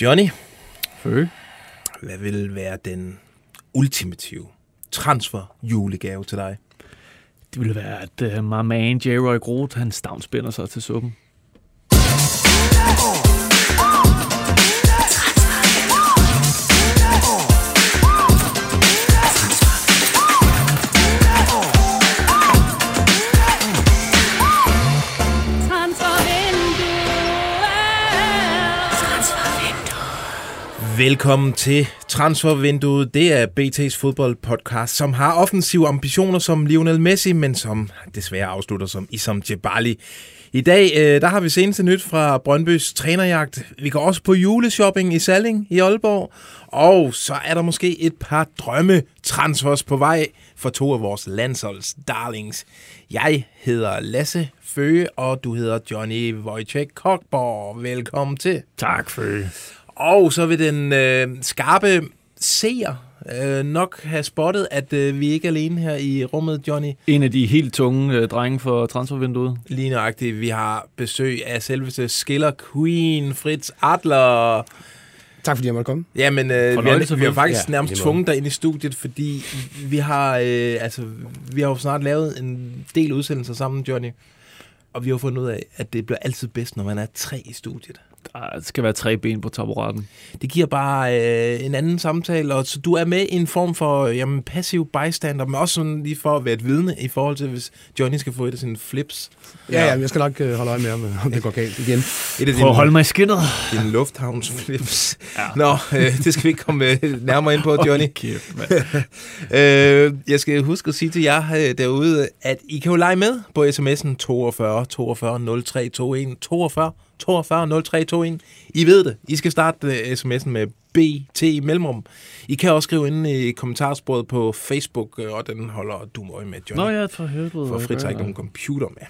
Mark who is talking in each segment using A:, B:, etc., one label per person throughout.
A: Johnny,
B: Fø.
A: hvad vil være den ultimative transfer julegave til dig?
B: Det ville være, at uh, my man J-Roy Groth, han stavnspænder sig til suppen.
A: Velkommen til Transfervinduet. Det er BT's fodboldpodcast, som har offensive ambitioner som Lionel Messi, men som desværre afslutter som Isam Djebali. I dag øh, der har vi seneste nyt fra Brøndbys trænerjagt. Vi går også på juleshopping i Salling i Aalborg. Og så er der måske et par drømme transfers på vej for to af vores landsholds darlings. Jeg hedder Lasse Føge, og du hedder Johnny Wojciech Kokborg. Velkommen til.
B: Tak, Føge.
A: Og så vil den øh, skarpe seer øh, nok have spottet, at øh, vi ikke er alene her i rummet, Johnny.
B: En af de helt tunge uh, drenge for transfervinduet.
A: Lige nøjagtigt, vi har besøg af selveste Skiller Queen, Fritz Adler.
C: Tak fordi jeg måtte komme.
A: Jamen, øh, vi, har,
B: Fornøjelse,
A: vi har
B: Fritz.
A: faktisk
C: Ja,
A: nærmest tvunget dig ind i studiet, fordi vi har, øh, altså, vi har jo snart lavet en del udsendelser sammen, Johnny. Og vi har fundet ud af, at det bliver altid bedst, når man er tre i studiet.
B: Der skal være tre ben på taburetten.
A: Det giver bare øh, en anden samtale, og så du er med i en form for jamen, passiv bystander, men også sådan lige for at være et vidne i forhold til, hvis Johnny skal få et af sine flips.
C: Ja, ja, jeg skal nok øh, holde øje med, om, om det går galt igen.
A: Et af
B: Prøv at holde mig i skinnet.
A: dine lufthavnsflips.
B: Ja.
A: Nå, øh, det skal vi ikke komme øh, nærmere ind på, Johnny.
B: Kæft, mand.
A: øh, jeg skal huske at sige til jer øh, derude, at I kan jo lege med på sms'en 42 42 03 21 42 42 03 21. I ved det. I skal starte øh, sms'en med BT i mellemrum. I kan også skrive ind i kommentarsporet på Facebook, øh, og den holder du øje med, Johnny.
B: Nå ja, for helvede.
A: For Fritz har ikke nogen computer med.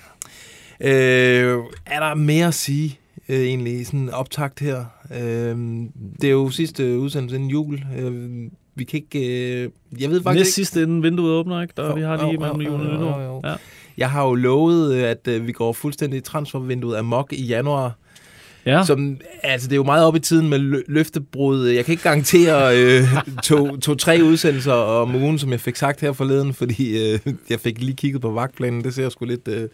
A: Øh, er der mere at sige øh, egentlig i sådan en optakt her? Øh, det er jo sidste udsendelse inden jul. Øh, vi kan ikke... Øh, jeg ved faktisk
B: Næst
A: ikke...
B: sidste inden vinduet åbner, ikke? Der,
A: Jo,
B: vi har lige mellem
A: jo,
B: jul og nytår. Ja.
A: Jeg har jo lovet, øh, at øh, vi går fuldstændig transfervinduet amok i januar.
B: ja.
A: Som, altså, det er jo meget op i tiden med lø- løftebrud. Jeg kan ikke garantere øh, to, to-tre udsendelser om ugen, som jeg fik sagt her forleden, fordi øh, jeg fik lige kigget på vagtplanen. Det ser sgu lidt, øh,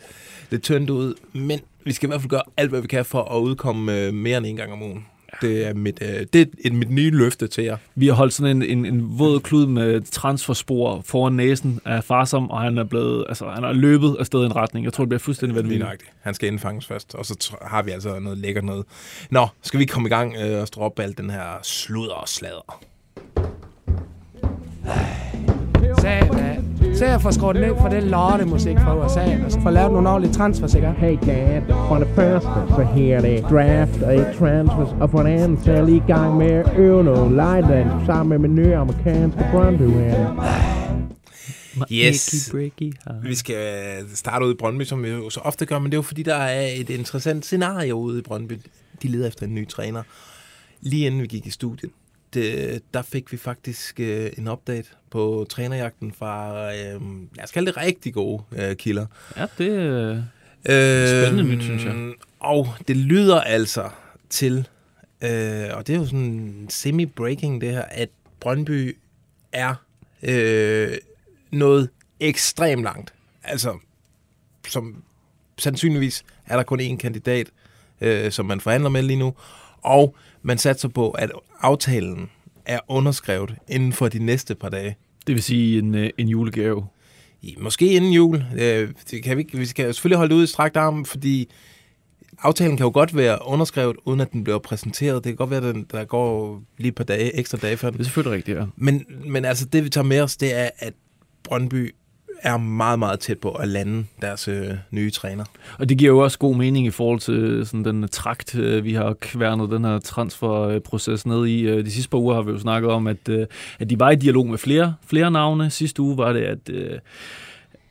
A: lidt tyndt ud. Men vi skal i hvert fald gøre alt, hvad vi kan for at udkomme øh, mere end en gang om ugen. Det er mit, øh, det er et, mit nye løfte til jer.
B: Vi har holdt sådan en, en, en våd klud med transferspor foran næsen af Farsom, og han er blevet, altså han er løbet afsted i en retning. Jeg tror, det bliver fuldstændig
A: Lige
B: vanvittigt.
A: nøjagtigt. Han skal indfanges først, og så har vi altså noget lækkert noget. Nå, skal vi komme i gang øh, og droppe alt den her sludder og sladder?
C: Satan. Så jeg får skruet ned for det lortemusik fra USA, og så får lavet nogle ordentlige transfers, ikke?
D: Hey Dad, for det første, så her er det draft og transfers, og for det andet, så er jeg lige i gang med at øve noget lejland sammen med min nye amerikanske Brøndby her.
A: Yes. Vi skal starte ud i Brøndby, som vi jo så ofte gør, men det er jo fordi, der er et interessant scenarie ude i Brøndby. De leder efter en ny træner. Lige inden vi gik i studiet, det, der fik vi faktisk øh, en update på trænerjagten fra, øh, lad os kalde det rigtig gode øh, kilder.
B: Ja, det øh,
A: Øh,
B: Spændende nyt, synes jeg.
A: Og det lyder altså til, øh, og det er jo sådan semi-breaking det her, at Brøndby er øh, noget ekstremt langt. Altså, som sandsynligvis er der kun én kandidat, øh, som man forhandler med lige nu, og man satser på, at aftalen er underskrevet inden for de næste par dage.
B: det vil sige en, øh, en julegave.
A: I- Måske inden jul. Det kan vi, vi skal selvfølgelig holde det ud i strakt arm, fordi aftalen kan jo godt være underskrevet, uden at den bliver præsenteret. Det kan godt være, at den, der går lige et par dage, ekstra dage før
B: Det
A: den.
B: er selvfølgelig rigtigt, ja.
A: Men, men altså, det vi tager med os, det er, at Brøndby er meget, meget tæt på at lande deres øh, nye træner.
B: Og det giver jo også god mening i forhold til øh, sådan den øh, trakt, øh, vi har kværnet den her transferproces ned i. Øh, De sidste par uger har vi jo snakket om, at, øh, at de var i dialog med flere, flere navne. Sidste uge var det, at, øh,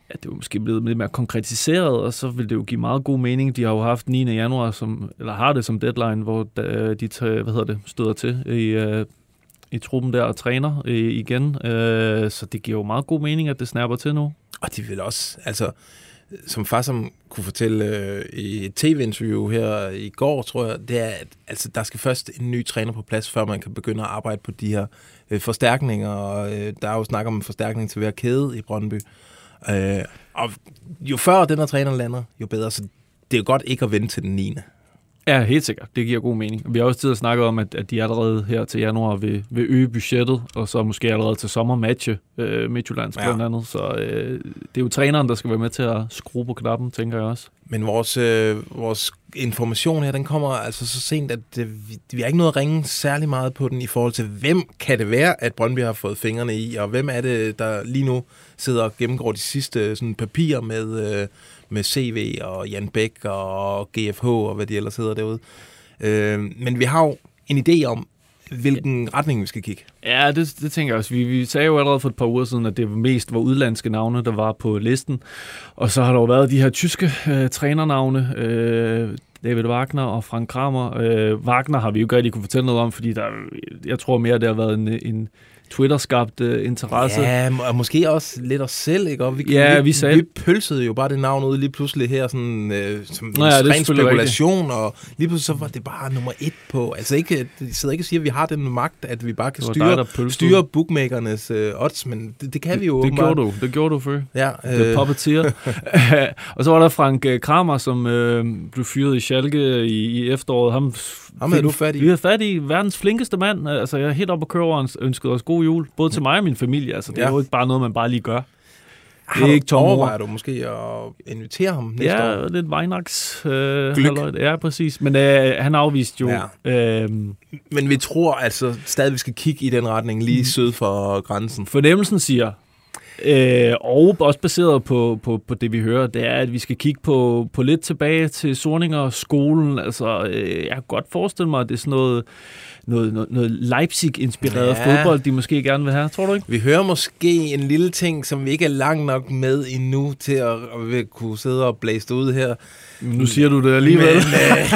B: at det var måske blevet lidt mere konkretiseret, og så vil det jo give meget god mening. De har jo haft 9. januar, som, eller har det som deadline, hvor øh, de tager, hvad hedder det, støder til i, øh, i truppen der og træner øh, igen. Øh, så det giver jo meget god mening, at det snapper til nu.
A: Og de vil også, altså, som far som kunne fortælle øh, i et tv-interview her i går, tror jeg, det er, at altså, der skal først en ny træner på plads, før man kan begynde at arbejde på de her øh, forstærkninger. Og, øh, der er jo snak om en forstærkning til hver kæde i Brøndby. Øh, og jo før den her træner lander, jo bedre. Så det er jo godt ikke at vente til den 9.
B: Ja, helt sikkert. Det giver god mening. Vi har også tid at snakke om, at, at de allerede her til januar vil, vil øge budgettet, og så måske allerede til sommer matche øh, Midtjyllands ja. blandt andet. Så øh, det er jo træneren, der skal være med til at skrue på knappen, tænker jeg også.
A: Men vores, øh, vores information her, den kommer altså så sent, at det, vi, vi har ikke noget at ringe særlig meget på den i forhold til, hvem kan det være, at Brøndby har fået fingrene i, og hvem er det, der lige nu sidder og gennemgår de sidste sådan, papirer med, øh, med CV og Jan Bæk og GFH og hvad de ellers hedder derude. Øh, men vi har jo en idé om, hvilken retning vi skal kigge.
B: Ja, det, det tænker jeg også. Vi, vi sagde jo allerede for et par uger siden, at det mest var udlandske navne, der var på listen. Og så har der jo været de her tyske øh, trænernavne, øh, David Wagner og Frank Kramer. Øh, Wagner har vi jo ikke rigtig kunne fortælle noget om, fordi der, jeg tror mere, det har været en, en Twitter-skabt uh, interesse.
A: Ja, og måske også lidt os selv, ikke? Og vi,
B: ja, vi,
A: vi,
B: sagde...
A: vi pølsede jo bare det navn ud lige pludselig her, sådan, øh, som
B: Nå,
A: en
B: ja, det er
A: ren spekulation, rigtigt. og lige pludselig så var det bare nummer et på. Altså ikke, de sidder ikke og siger, at vi har den magt, at vi bare kan
B: Det
A: styre,
B: dig,
A: styre bookmakernes øh, odds, men det, det kan vi jo
B: Det
A: åbenbart.
B: gjorde du, det gjorde du før.
A: Ja,
B: The Puppeteer. og så var der Frank øh, Kramer, som øh, blev fyret i Schalke i, i efteråret. Ham,
A: Ham havde du fat i.
B: Vi havde fat i verdens flinkeste mand. Altså, jeg er helt oppe at køre over og ønskede os god jul. Både til mig og min familie. Altså, det er
A: Ja.
B: jo ikke bare noget, man bare lige gør.
A: Har
B: er ikke tom
A: overvejer du måske at invitere ham næste
B: Ja,
A: år?
B: lidt Weihnachts. Øh, halløj. ja, præcis. Men øh, han afviste jo...
A: Ja.
B: Øh,
A: Men vi tror altså stadig, vi skal kigge i den retning lige syd for grænsen.
B: fornemmelsen siger, øh, og også baseret på, på, på det, vi hører, det er, at vi skal kigge på, på lidt tilbage til Sorninger skolen. Altså, øh, jeg kan godt forestille mig, at det er sådan noget, noget, noget, noget Leipzig-inspireret
A: Ja.
B: fodbold, de måske gerne vil have. Tror du ikke?
A: Vi hører måske en lille ting, som vi ikke er langt nok med endnu til at, at kunne sidde og blæse ud her.
B: Nu siger du det alligevel.
A: Men, øh,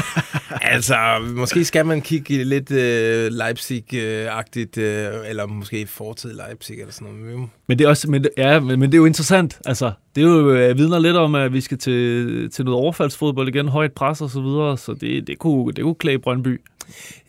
A: altså, måske skal man kigge lidt øh, Leipzig-agtigt, øh, eller måske fortid Leipzig eller sådan noget.
B: Men det er også, men, ja, men, men det er jo interessant. Altså, det er jo øh, vidner lidt om, at vi skal til, til noget overfaldsfodbold igen, højt pres og så videre, så det, det kunne, det kunne klæde Brøndby.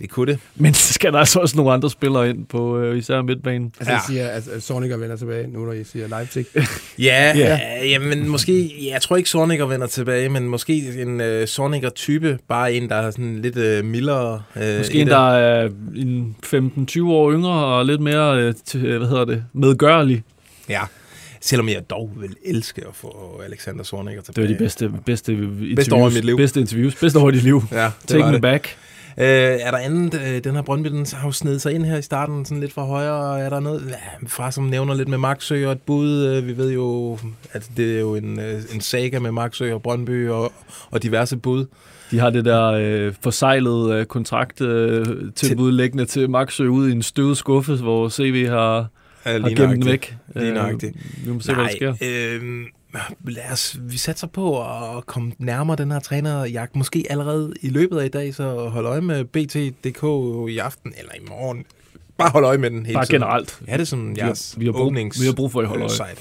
A: Det kunne det.
B: Men så skal der altså også nogle andre spillere ind på øh, især midtbanen.
C: Altså,
A: Ja.
C: jeg siger, at, at Soniker vender tilbage, nu når I siger Leipzig.
A: Ja,
B: Ja.
A: ja. ja men måske, jeg tror ikke Sorniger vender tilbage, men måske en øh, Sorniger-type, bare en, der er sådan lidt øh, mildere. Øh,
B: Måske
A: i
B: en,
A: det.
B: der er en 15-20 år yngre og lidt mere, øh, øh, hvad hedder det, medgørlig.
A: Ja, selvom jeg dog vil elske at få Alexander Sorniger
B: Det
A: tilbage.
B: var de bedste, bedste interviews.
A: Bedste år i mit liv.
B: Bedste interviews. Bedste år i dit liv.
A: Ja, det
B: Take me
A: det.
B: back.
A: Øh, er der andet? Øh, den her Brøndby, den har jo snedet sig ind her i starten, sådan lidt fra højre. Er der noget? Ja, far, som nævner lidt med Maxø og et bud. Øh, vi ved jo, at det er jo en, øh, en saga med Maxø og Brøndby og, og diverse bud.
B: De har det der øh, forsejlede øh, kontrakt øh, tilbud liggende til Maxø ud i en støvet skuffe, hvor CV har,
A: Ja,
B: har gemt den væk.
A: Lige
B: Øh,
A: nøjagtigt.
B: Vi må se, hvad der sker.
A: øh, lad os, vi satser på at komme nærmere den her trænerjagt. Måske allerede i løbet af i dag, så hold øje med BT.dk i aften eller i morgen. Bare hold øje med den hele
B: Bare
A: tiden.
B: generelt.
A: Ja, det er sådan
B: Vi har- vi har brug-
A: åbnings-
B: vi har brug for at holde øje.
A: site.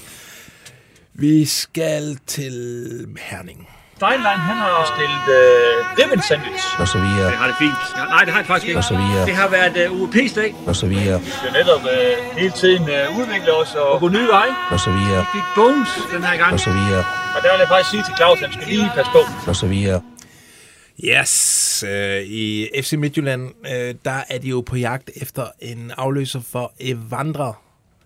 A: Vi skal til Herning.
E: Steinlein, han har stillet øh, ribbon sandwich.
F: og så videre,
E: Det har det fint. Ja, nej, det har det faktisk ikke.
F: og så videre,
E: Det har været øh, UEP's dag.
F: og så videre,
E: Vi skal netop øh, hele tiden øh, udvikle os og gå nye veje.
F: og så videre,
E: Vi fik bones den her gang.
F: og så videre,
E: Og der vil jeg faktisk sige til Claus, at han skal lige passe på.
F: og så videre.
A: Yes, øh, i FC Midtjylland, øh, der er de jo på jagt efter en afløser for Evander.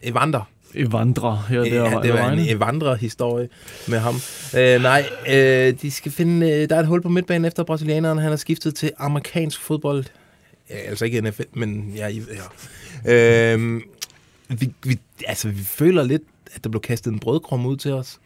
A: Evander.
B: Evandre her
A: Ja,
B: der.
A: det var en Evandre-historie med ham. Øh, nej, øh, de skal finde, øh, der er et hul på midtbanen efter brasilianeren. Han er skiftet til amerikansk fodbold. Ja, altså ikke NFL, men ja. Ja. Øh, vi, vi, altså, vi føler lidt, at der blev kastet en brødkrum ud til os.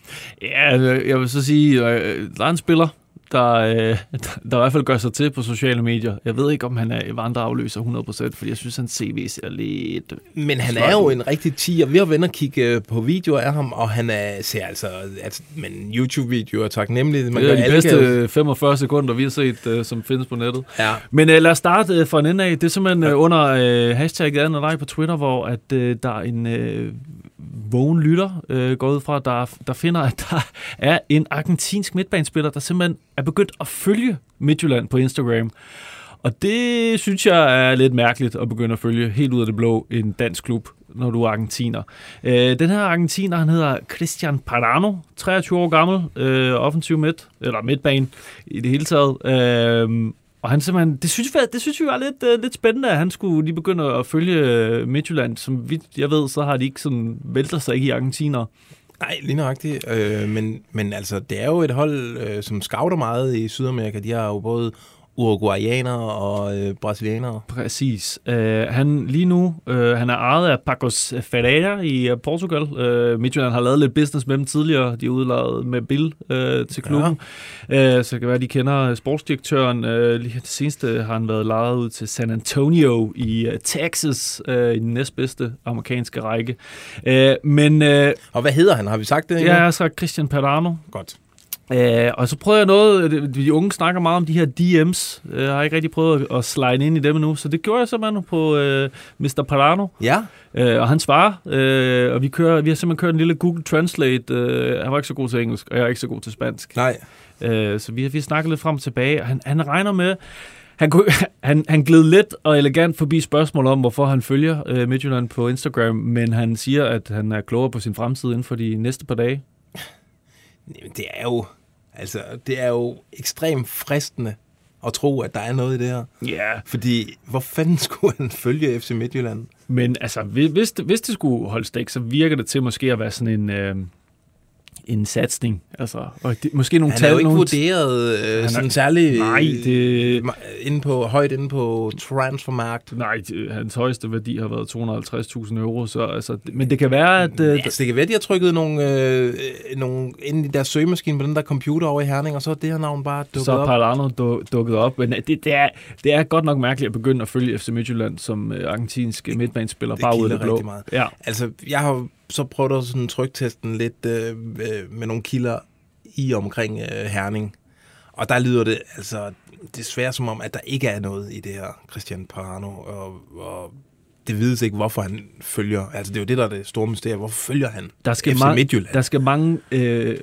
B: Ja, øh, jeg vil så sige, øh, der er en spiller, der, øh, der i hvert fald gør sig til på sociale medier. Jeg ved ikke, om han er Evandre-afløser 100%, fordi jeg synes, han CV ser lidt...
A: Men han
B: Flot
A: er jo en rigtig tiger. Vi har været og kigge øh, på videoer af ham, og han er, ser altså, altså men YouTube-videoer er taknemmeligt.
B: Man det er de
A: alle kan jo-
B: bedste 45 sekunder, vi har set, øh, som findes på nettet.
A: Ja.
B: Men øh, lad os starte øh, fra en ende af. Det er simpelthen øh, under øh, hashtagget Anden på Twitter, hvor at, øh, der er en øh, vågen lytter øh, går ud fra, der, der finder, at der er en argentinsk midtbanespiller, der simpelthen er begyndt at følge Midtjylland på Instagram. Og det synes jeg er lidt mærkeligt at begynde at følge helt ud af det blå en dansk klub, når du er argentiner. Øh, den her argentiner, han hedder Christian Parano, 23 år gammel, øh, offensiv midt, eller midtbane i det hele taget. Øh, og han simpelthen, det synes, vi, det synes vi var lidt, uh, lidt spændende, at han skulle lige begynde at følge øh, Midtjylland. Som vidt jeg ved, så har de ikke sådan, vælter sig ikke i argentiner.
A: Nej, lige nøjagtigt. Øh, men, men altså, det er jo et hold, øh, som scouter meget i Sydamerika. De har jo både uruguayanere og øh, brasilianere.
B: Præcis. Uh, han lige nu, uh, han er ejet af Pacos Ferreira i uh, Portugal. Uh, Midtjylland har lavet lidt business med dem tidligere. De er udladet med Bill uh, til klubben. Ja. Uh, så det kan være, de kender sportsdirektøren. Uh, lige det seneste har han været lejet ud til San Antonio i uh, Texas, uh, i den næstbedste amerikanske række. Uh, men, uh,
A: og hvad hedder han? Har vi sagt det?
B: Ja, jeg har sagt Christian Padano.
A: Godt.
B: Uh, og så prøver jeg noget, de unge snakker meget om de her DM's. Uh, jeg har ikke rigtig prøvet at, at slide ind i dem endnu, så det gjorde jeg simpelthen på uh, Mr. Parano.
A: Ja.
B: Uh, og han svarer, uh, og vi, kører, vi har simpelthen kørt en lille Google Translate. Uh, han var ikke så god til engelsk, og jeg er ikke så god til spansk.
A: Nej.
B: Uh, så vi har vi snakket lidt frem og tilbage, og han, han regner med, han, kunne, han, han gled let og elegant forbi spørgsmål om, hvorfor han følger uh, Midtjylland på Instagram, men han siger, at han er klogere på sin fremtid inden for de næste par dage.
A: Det er jo, altså, det er jo ekstremt fristende at tro, at der er noget i det her.
B: Ja. Yeah.
A: Fordi, hvor fanden skulle han følge FC Midtjylland?
B: Men altså, hvis det, hvis det skulle holde stik, så virker det til måske at være sådan en... Øh, en satsning. Altså, og det, måske nogle
A: han
B: tal,
A: er jo ikke vurderet øh,
B: er-
A: sådan særlig
B: Nej, det-
A: øh, inde på, højt inde på transfermarkt.
B: Nej, det- hans højeste værdi har været 250.000 euro, så altså, det- men det kan være, at... Øh,
A: Altså, det kan være, de har trykket nogle, øh, nogle ind i deres søgemaskine på den der computer over i Herning, og så er det her navn bare dukket
B: så er
A: op.
B: Palermo du, dukket op. Men det, det, er, det er godt nok mærkeligt at begynde at følge FC Midtjylland som øh, argentinsk midtbanespiller, bare ud af det blå.
A: meget.
B: Ja.
A: Altså, jeg har så prøvet at sådan trykteste den lidt øh, øh, med nogle kilder i omkring øh, Herning. Og der lyder det altså desværre som om, at der ikke er noget i det her Christian Parano. Og, og det vides ikke, hvorfor han følger. Altså, det er jo det, der er det store mysterie. Hvorfor følger han
B: Der skal,
A: FC
B: mange,
A: Midtjylland?
B: der skal mange øh,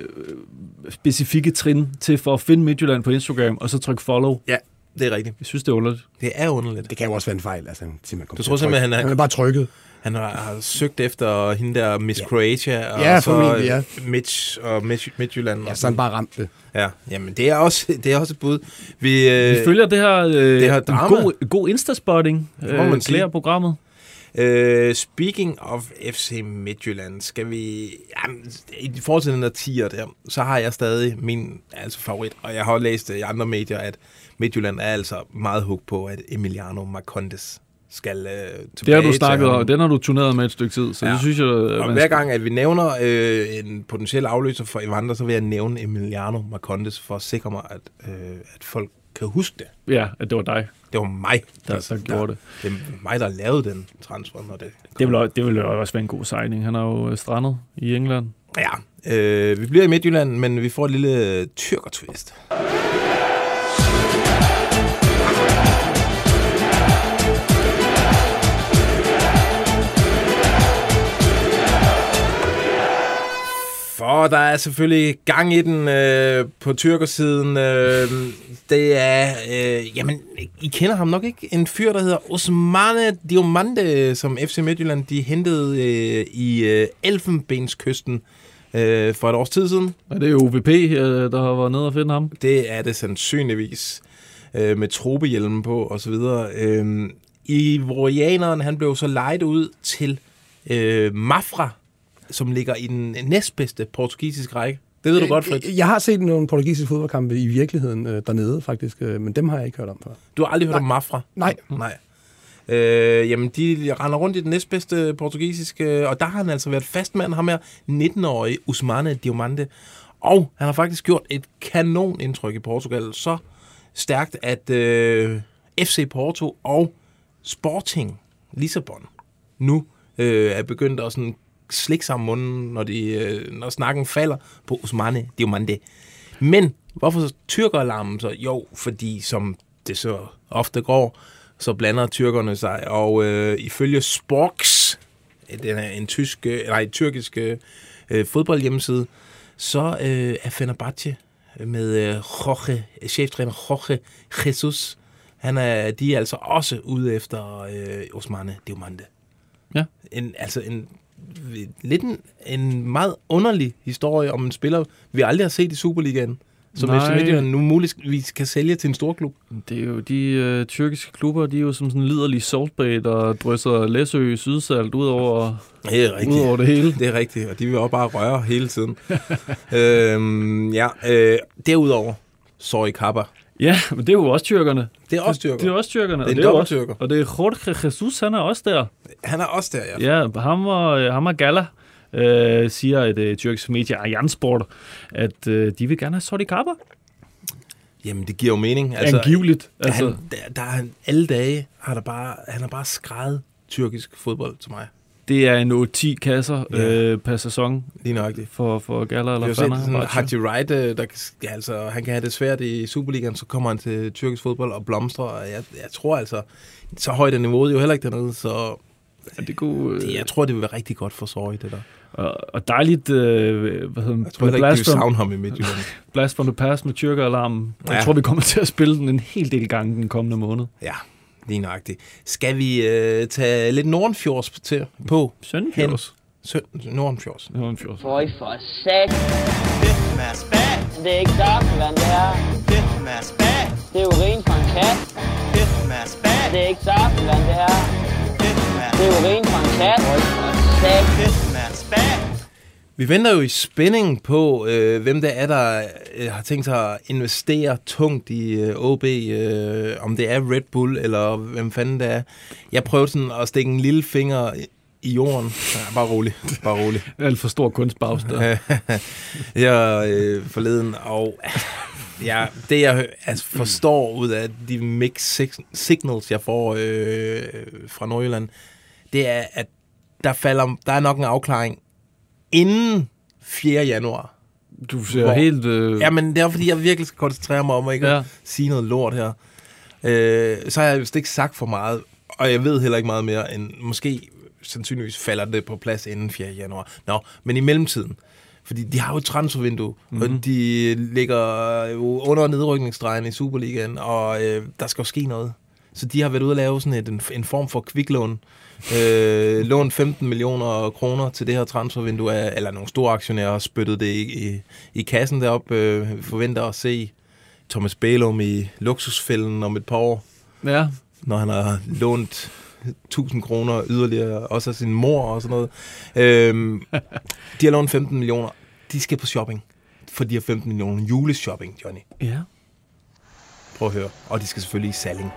B: specifikke trin til for at finde Midtjylland på Instagram, og så trykke follow.
A: Ja, det er rigtigt.
B: Jeg synes, det er underligt.
A: Det er underligt.
F: Det kan jo også være en fejl. Altså, kom
A: Du tror
F: at
A: simpelthen,
F: trykke.
A: han er-
F: han er bare trykket.
A: Han har, har søgt efter hende der Miss Croatia, og
F: Ja,
A: så
F: formentlig, ja.
A: Mitch og Mitch, Midtjylland.
F: Ja,
A: og
F: så han bare ramt det.
A: Ja, jamen det er også, det er også et bud. Vi, øh,
B: Vi følger det her, øh,
A: det her
B: en
A: drama.
B: god, god Insta-spotting.
A: Man
B: Øh,
A: sige.
B: klæder programmet.
A: øh, speaking of FC Midtjylland, skal vi... Jamen, I forhold til den der tier der, så har jeg stadig min altså favorit, og jeg har også læst i andre medier, at Midtjylland er altså meget hooked på, at Emiliano Marcondes skal øh, tilbage
B: Det har du snakket om, den har du turneret med et stykke tid, så
A: Ja.
B: det synes jeg...
A: Og
B: man
A: hver gang, at vi nævner øh, en potentiel afløser for Evander, så vil jeg nævne Emiliano Marcondes for at sikre mig, at, øh, at folk kan huske det.
B: Ja, at det var dig,
A: Det var mig,
B: der, der gjorde det.
A: Det er mig, der lavede den transfer, når det
B: Det vil, også- det vil jo også være en god signing. Han er jo øh, strandet i England.
A: Ja, øh, vi bliver i Midtjylland, men vi får et lille tyrker-twist. For der er selvfølgelig gang i den øh, på tyrkersiden. Øh, det er, øh, jamen, I kender ham nok ikke. En fyr, der hedder Osmane Diomande, som FC Midtjylland de hentede øh, i øh, Elfenbenskysten øh, for et års tid siden.
B: Er det OVP, øh, der har været nede og finde ham?
A: Det er det sandsynligvis øh, med tropehjelmen på og så videre. Øh, Ivorianeren, han blev så lejet ud til øh, Mafra, som ligger i den næstbedste portugisiske række. Det ved du godt, Fritz.
F: Jeg har set nogle portugisiske fodboldkampe i virkeligheden øh, dernede, faktisk, øh, men dem har jeg ikke hørt om før.
A: Du har aldrig hørt om Mafra?
F: Nej.
A: Nej. Øh, jamen, de render rundt i den næstbedste portugisiske, og der har han altså været fastmand, ham her 19-årige Usmane Diomande. Og han har faktisk gjort et kanon indtryk i Portugal, så stærkt, at øh, FC Porto og Sporting Lissabon nu øh, er begyndt at sådan slikke sammen munden, når, de, øh, når snakken falder på Usmane Diomande. Men hvorfor så tyrkeralarmen så? Jo, fordi som det så ofte går, så blander tyrkerne sig, og øh, ifølge Sporks den er en tysk, øh, nej, en tyrkisk øh, fodboldhjemmeside, så øh, er Fenerbahce med øh, Jorge, cheftræner Jorge Jesus, han er, de er altså også ude efter øh, Osmane Diomande.
B: Ja.
A: En, altså en lidt en, en meget underlig historie om en spiller, vi aldrig har set i Superligaen, som
B: Nej.
A: FC Midtjylland nu muligvis kan sælge til en stor klub.
B: Det er jo de øh, tyrkiske klubber, de er jo som sådan en liderlig saltbag, der drysser Læsø sydsalt ud over,
A: Det er
B: ud over det hele.
A: Det er rigtigt, og de vil også bare røre hele tiden. øhm, ja, øh, derudover, Sorry Kappa.
B: Ja, men det er jo også tyrkerne.
A: Det er også tyrker.
B: Det er også tyrkerne.
A: Det er
B: og
A: en
B: jo
A: dobbelt
B: også,
A: tyrker.
B: Og det er Jorge Jesus, han er også der.
A: Han er også der, ja.
B: Ja, ham og, ham og Gala øh, siger et øh, tyrkisk medie, Ajansport, at øh, de vil gerne have Sorti Kappa.
A: Jamen, det giver jo mening.
B: Altså, Angiveligt.
A: Altså,
B: Altså,
A: han, der, der er han, alle dage har der bare, han har bare skrevet tyrkisk fodbold til mig.
B: Det er en 8-10 kasser
A: Ja.
B: øh, per sæson
A: Lige nøjagtigt.
B: for, for Gala
A: Vi
B: eller
A: har set sådan
B: Fenerbahce.
A: Haji Wright, øh, der, ja, altså, han kan have det svært i Superligaen, så kommer han til tyrkisk fodbold og blomstrer. Og jeg, jeg tror altså, så højt er niveauet jo heller ikke dernede, så
B: Ja, det kunne,
A: det,
B: øh,
A: jeg tror, det vil være rigtig godt for Sorry, det der.
B: og, og dejligt, øh, hvad hedder
A: Jeg tror heller ikke, de savne ham i Midtjylland.
B: blast from the past med tyrkeralarmen. Jeg
A: Ja.
B: tror, vi kommer til at spille den en hel del gange den kommende måned.
A: ja, lige nøjagtigt. Skal vi øh, tage lidt Nordenfjords til på?
B: Søndenfjords.
A: Sø- Nordenfjords.
B: Nordenfjords.
G: Føj for sat. Det er ikke saftevand, det her. Det er urin fra en kat. Det er ikke saftevand, det her. Det er urin fra en kat. Føj for sat.
A: Vi venter jo i spænding på, øh, hvem det er, der øh, har tænkt sig at investere tungt i øh, OB. Øh, om det er Red Bull, eller hvem fanden det er. Jeg prøvede sådan at stikke en lille finger i- jorden. Ja, bare rolig, bare rolig.
B: Alt for stor kunstpause der.
A: jeg øh, forleden, og ja, det jeg altså, forstår ud af de mix sig- signals, jeg får øh, fra Nordjylland, det er, at der, falder, der er nok en afklaring inden 4. januar.
B: Du ser
A: Hvor-
B: helt... Øh,
A: Ja, men det er fordi, jeg virkelig skal koncentrere mig om at ikke ja. At sige noget lort her. Øh, så har jeg vist ikke sagt for meget, og jeg ved heller ikke meget mere end måske sandsynligvis falder det på plads inden 4. januar. Nå, men i mellemtiden, fordi de har jo et transfervindue, mm-hmm. og de ligger jo under nedrykningsstregen i Superligaen, og øh, der skal jo ske noget. Så de har været ude at lave sådan et, en, en form for kviklån. Øh, lån 15 millioner kroner til det her transfervindue, eller nogle store aktionærer har spyttet det i, i, i kassen derop. Øh, vi forventer at se Thomas Bælum i luksusfælden om et par år,
B: ja.
A: når han har lånt 1000 kroner yderligere, også af sin mor og sådan noget. Øhm, de har lånt 15 millioner. De skal på shopping for de her 15 millioner. Juleshopping, Johnny.
B: ja.
A: Prøv at høre. Og de skal selvfølgelig i Salling.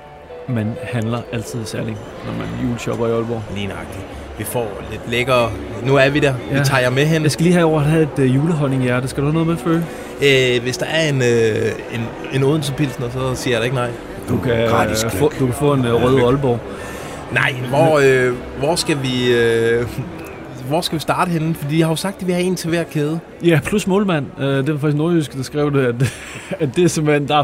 B: Man handler altid i Salling, når man juleshopper i Aalborg.
A: Lige nøjagtigt. Vi får lidt lækker... Nu er vi der. Ja. Vi tager jer med hen.
B: Jeg skal lige have over at have et øh, julehonninghjerte. Skal du have noget med, Føge?
A: Øh, hvis der er en, øh, en, en Odense Pilsner, så siger jeg da ikke nej.
B: Du kan,
A: Gratis
B: øh, få, du kan få en øh, rød Aalborg.
A: Nej, hvor, øh, hvor skal vi... Øh, hvor skal vi starte henne? Fordi de har jo sagt, at vil have en til hver kæde.
B: Ja, plus målmand. Øh, det var faktisk Nordjysk, der skrev det, at, at det er simpelthen, der er,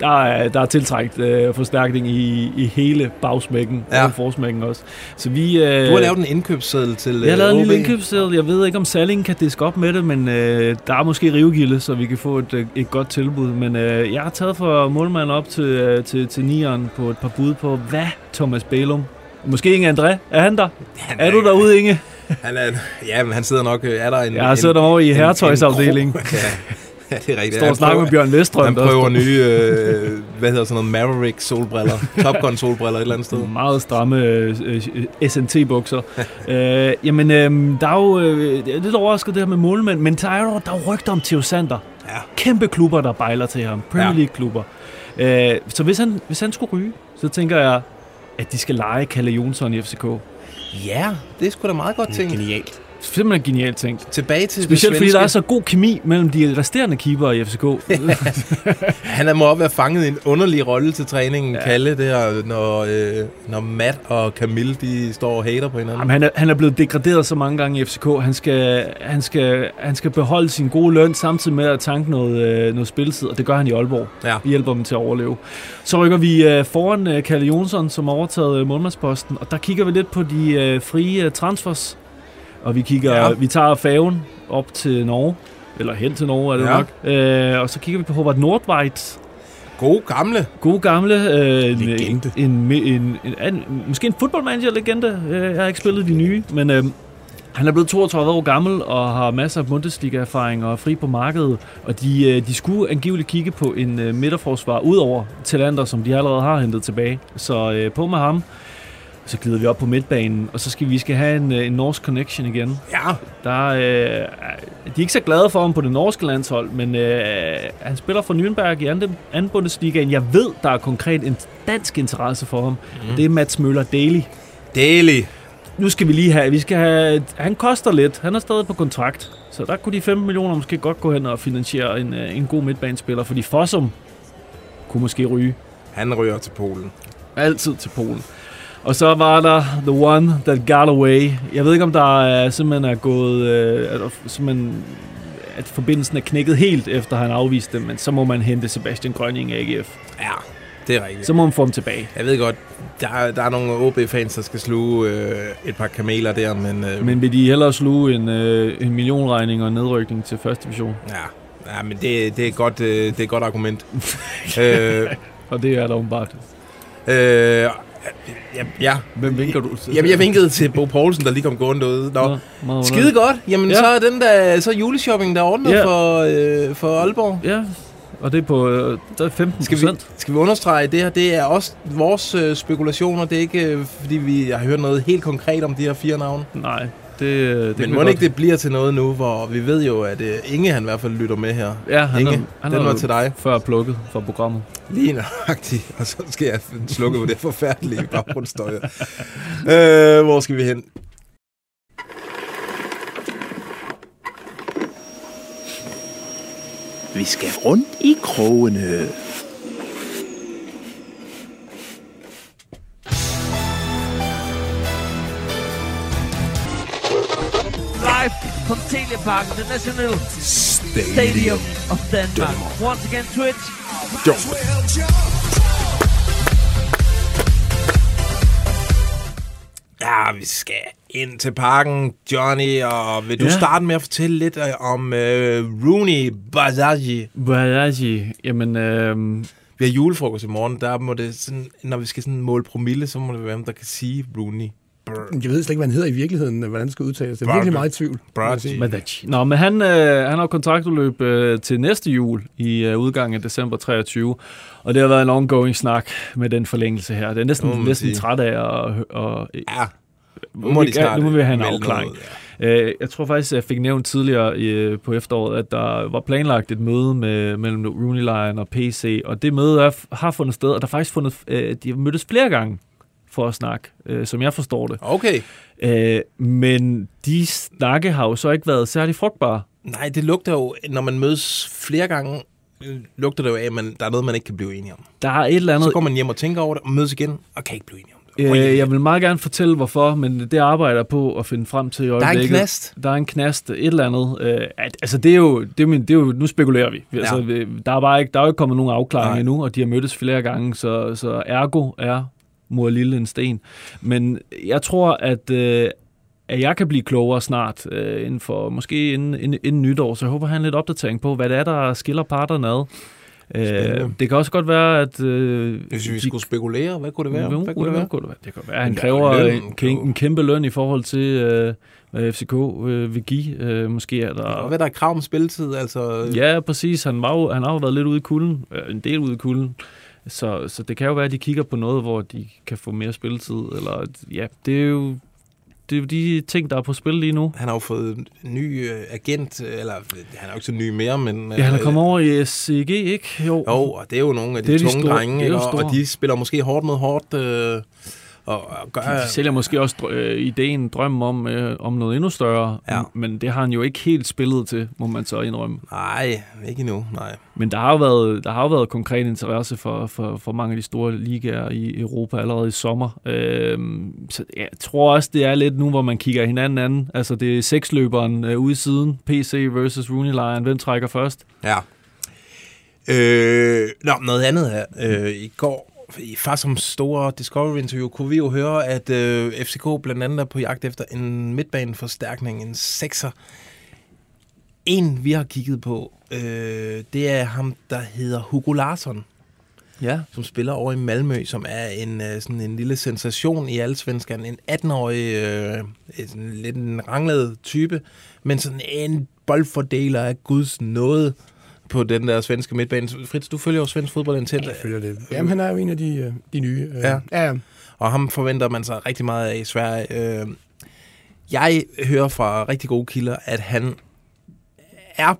B: der er, der er tiltrækt øh, forstærkning i, i hele bagsmækken,
A: Ja.
B: og forsmækken også. Så vi... Øh,
A: Du har lavet en indkøbsseddel til
B: jeg har lavet en
A: øh,
B: lille indkøbsseddel. Jeg ved ikke, om Salling kan diske op med det, men øh, der er måske rivegilde, så vi kan få et, øh, et godt tilbud. Men øh, jeg har taget for målmanden op til, øh, til, til nieren på et par bud på, hvad Thomas Bælum? Måske Inge André? Er han der?
A: Han
B: Er du derude, Inge?
A: Han er, ja, men han sidder nok... øh, Er der en,
B: Jeg siddet over i
A: en-
B: herretøjsafdelingen.
A: Ja, ja, det er rigtigt.
B: Står og
A: Han
B: snakker
A: prøver-
B: med Bjørn Vestrøm.
A: Han prøver nye, øh, hvad hedder sådan noget, Maverick solbriller, Top Gun solbriller et eller andet sted.
B: Meget stramme øh, øh, SNT-bukser. øh, jamen, øh, der er jo øh, det er lidt overrasket det her med målmænd, men der er jo der er rygter om Theo Sander.
A: Ja.
B: Kæmpe klubber, der bejler til ham. Premier. League-klubber. Øh, så hvis han, hvis han skulle ryge, så tænker jeg, at de skal lege Kalle Jonsson i FCK.
A: Ja, det er sgu da meget godt tænkt.
F: Genialt.
B: Simpelthen genialt tænkt.
A: Tilbage til
B: Specielt fordi der er så god kemi mellem de resterende keeper i FCK.
A: Han er må også være fanget i en underlig rolle til træningen, ja. Kalle, der, når, øh, når Matt og Camille, de står og hater på hinanden.
B: Jamen, han, er, han er blevet degraderet så mange gange i FCK. Han skal, han skal, han skal beholde sin gode løn, samtidig med at tanke noget, øh, noget spilletid, og det gør han i Aalborg.
A: Ja.
B: Vi hjælper dem til at overleve. Så rykker vi øh, foran øh, Kalle Jonsson, som har overtaget øh, målmandsposten, og der kigger vi lidt på de øh, frie øh, transfers. Og vi kigger,
A: Ja.
B: vi tager færgen op til Norge, eller hen til Norge er det
A: Ja.
B: nok. Øh, og så kigger vi på Hobart Nordveit,
A: God gamle.
B: God gamle... Øh, en-
F: Legende.
B: En, en, en, en, en, måske en footballmanager-legende. Øh, Jeg har ikke spillet de nye, men øh, han er blevet 32 år gammel og har masser af Bundesliga-erfaring og er fri på markedet. Og de, øh, de skulle angiveligt kigge på en øh, midterforsvar ud over talenter, som de allerede har hentet tilbage. Så øh, på med ham. Så glider vi op på midtbanen, og så skal vi skal have en, øh, en norsk connection igen.
A: Ja,
B: Der, øh, de er ikke så glade for ham på det norske landshold, men øh, han spiller for Nürnberg i anden, anden Bundesligaen. Jeg ved, der er konkret en dansk interesse for ham. Mm. Det er Mats Møller Daly.
A: Daily.
B: Nu skal vi lige have, vi skal have, han koster lidt. Han er stadig på kontrakt. Så der kunne de 15 millioner måske godt gå hen og finansiere en, øh, en god midtbanespiller, fordi Fossum kunne måske ryge
A: Han ryger til Polen.
B: altid til Polen. Og så var der The One That Got Away. Jeg ved ikke, om der er, simpelthen er gået... Øh, simpelthen, at forbindelsen er knækket helt, efter han afviste det, men så må man hente Sebastian Grønning af AGF.
A: Ja, det er rigtigt.
B: Så må man få ham tilbage.
A: Jeg ved godt, der, er- der er nogle OB-fans, der skal sluge øh, et par kameler der, men... Øh,
B: Men vil de hellere sluge en, øh, en millionregning og en nedrykning til første division?
A: Ja, ja men det, det, er godt, øh, det er et godt argument. øh,
B: Og det er der åbenbart.
A: øh, ja, ja.
B: Hvem vinker du?
A: Jamen, jeg vinkede til Bo Poulsen, der lige kom gående derude. Nå,
B: meget
A: skide godt. Jamen,
B: Ja.
A: så er den der, så er juleshopping der ordnet
B: Ja.
A: for, øh, for Aalborg.
B: Ja, og det er på øh, der er 15
A: Skal vi, skal vi understrege, det her det er også vores øh, spekulationer. Det er ikke, øh, fordi vi har hørt noget helt konkret om de her fire navne.
B: Nej, det, øh, det
A: Men må
B: godt.
A: ikke det bliver til noget nu, hvor vi ved jo, at øh, Inge han i hvert fald lytter med her.
B: Ja, han,
A: Inge,
B: er, han
A: den var til dig.
B: før plukket fra programmet.
A: Lige nøjagtigt. Og så skal jeg slukke på det forfærdelige baggrundsstøj. øh, hvor skal vi hen?
H: Vi skal rundt i krogene.
I: From Telepark International Stadium of Denmark. Once again, Twitch.
A: Ja, vi skal ind til parken, Johnny, og vil du
B: Ja.
A: starte med at fortælle lidt øh, om øh, Rooney Bazaji?
B: Bayaji, jamen... Øh,
A: Vi har julefrokost i morgen, der må det sådan, når vi skal sådan måle promille, så må det være, hvem der kan sige Rooney.
F: Jeg ved slet ikke, hvad han hedder i virkeligheden, hvordan det skal udtales. Det er virkelig meget i tvivl.
B: Bayaji. Nå, men han, øh, han har kontraktudløb øh, til næste jul i øh, udgangen af december 23. Og det har været en ongoing snak med den forlængelse her. Det er næsten,
A: man
B: næsten træt af at... Og,
A: Ja,
B: nu, må
A: de
B: vi,
A: snart
B: nu må vi have en afklaring.
A: noget,
B: Øh, jeg tror faktisk, jeg fik nævnt tidligere øh, på efteråret, at der var planlagt et møde med, mellem Rooney Lion og PC, og det møde er, har fundet sted, og der er faktisk fundet, øh, de har mødtes flere gange for at snakke, øh, som jeg forstår det.
A: Okay.
B: Øh, men de snakke har jo så ikke været særlig frugtbare.
A: Nej, det lugter jo, når man mødes flere gange, øh, lugter det jo af, at man, der er noget, man ikke kan blive enige om.
B: Der er et eller andet...
A: Så går man hjem og tænker over det, og mødes igen, og kan ikke blive enige om det.
B: Øh, jeg vil meget gerne fortælle, hvorfor, men det arbejder jeg på at finde frem til i
A: der er en
B: øjeblikket.
A: knast.
B: Der er en knast, et eller andet. Øh, at, altså, det er, jo, det, er, min- det er jo... Nu spekulerer vi. Altså,
A: Ja.
B: vi- der, er bare ikke, der er jo ikke kommet nogen afklaring
A: Nej.
B: endnu, og de har mødtes flere gange, så, så ergo er mor lille en sten. Men jeg tror, at... Øh, at jeg kan blive klogere snart, øh, inden for måske inden, inden, inden nytår, så jeg håber, at have en lidt opdatering på, hvad det er, der skiller parterne ad. Øh, det kan også godt være, at... Øh,
A: Hvis vi
B: de-
A: skulle spekulere, hvad kunne det være? Hvad kunne det være?
B: kunne det være? Det kan være, han
A: er
B: kræver
A: løn,
B: en,
A: jo.
B: en, kæmpe løn i forhold til, øh, hvad FCK øh, vil give. Øh, måske er
A: Og
B: der...
A: hvad der er krav om spilletid, altså...
B: Ja, præcis. Han, var jo, han har jo været lidt ude i kulden. Øh, en del ude i kulden. Så, så det kan jo være, at de kigger på noget, hvor de kan få mere spilletid. Eller, ja, det er jo det er jo de ting, der er på spil lige nu.
A: Han har jo fået en ny øh, agent, eller han er jo ikke så ny mere, men...
B: Ja, han er
A: øh,
B: kommet over i SCG, ikke? Jo.
A: Jo, og det er jo nogle af de,
B: Det er de
A: tunge
B: store-
A: drenge, ikke? Og, og de spiller måske hårdt mod hårdt. Øh, og, og gør...
B: De sælger måske også øh, ideen, drømmen om, øh, om noget endnu større,
A: Ja.
B: men det har han jo ikke helt spillet til, må man så indrømme.
A: Nej, ikke endnu, nej.
B: Men der har jo været, der har jo været konkret interesse for, for, for mange af de store ligaer i Europa allerede i sommer. Øhm, så jeg tror også, det er lidt nu, hvor man kigger hinanden an. Altså det er seksløberen øh, ude i siden, PC versus Rooney Lion. Hvem trækker først?
A: Ja. Øh, nå, noget andet her. Øh, I går, i far som store Discovery-interview, kunne vi jo høre, at øh, FCK blandt andet er på jagt efter en midtbaneforstærkning, en sekser. En, vi har kigget på, øh, det er ham, der hedder Hugo Larsson,
B: Ja.
A: som spiller over i Malmø, som er en, øh, sådan en lille sensation i allsvenskerne. En 18-årig, øh, sådan lidt en ranglet type, men sådan en boldfordeler af Guds nåde på den der svenske midtbane. Fritz, du følger jo svensk fodbold intens.
F: Jeg følger det. Jamen, han er jo en af de, øh, de nye. Øh,
A: Ja.
F: ja. ja.
A: Og ham forventer man sig rigtig meget af i Sverige. Øh, jeg hører fra rigtig gode kilder, at han er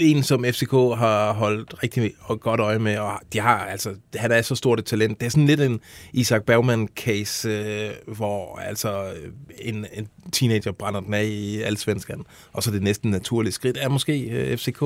A: en, som FCK har holdt rigtig godt øje med, og de har, altså, han er så stort et talent. Det er sådan lidt en Isak Bergman-case, øh, hvor altså en, en teenager brænder den af i allsvenskan, og så det næsten naturlige skridt er måske øh, FCK.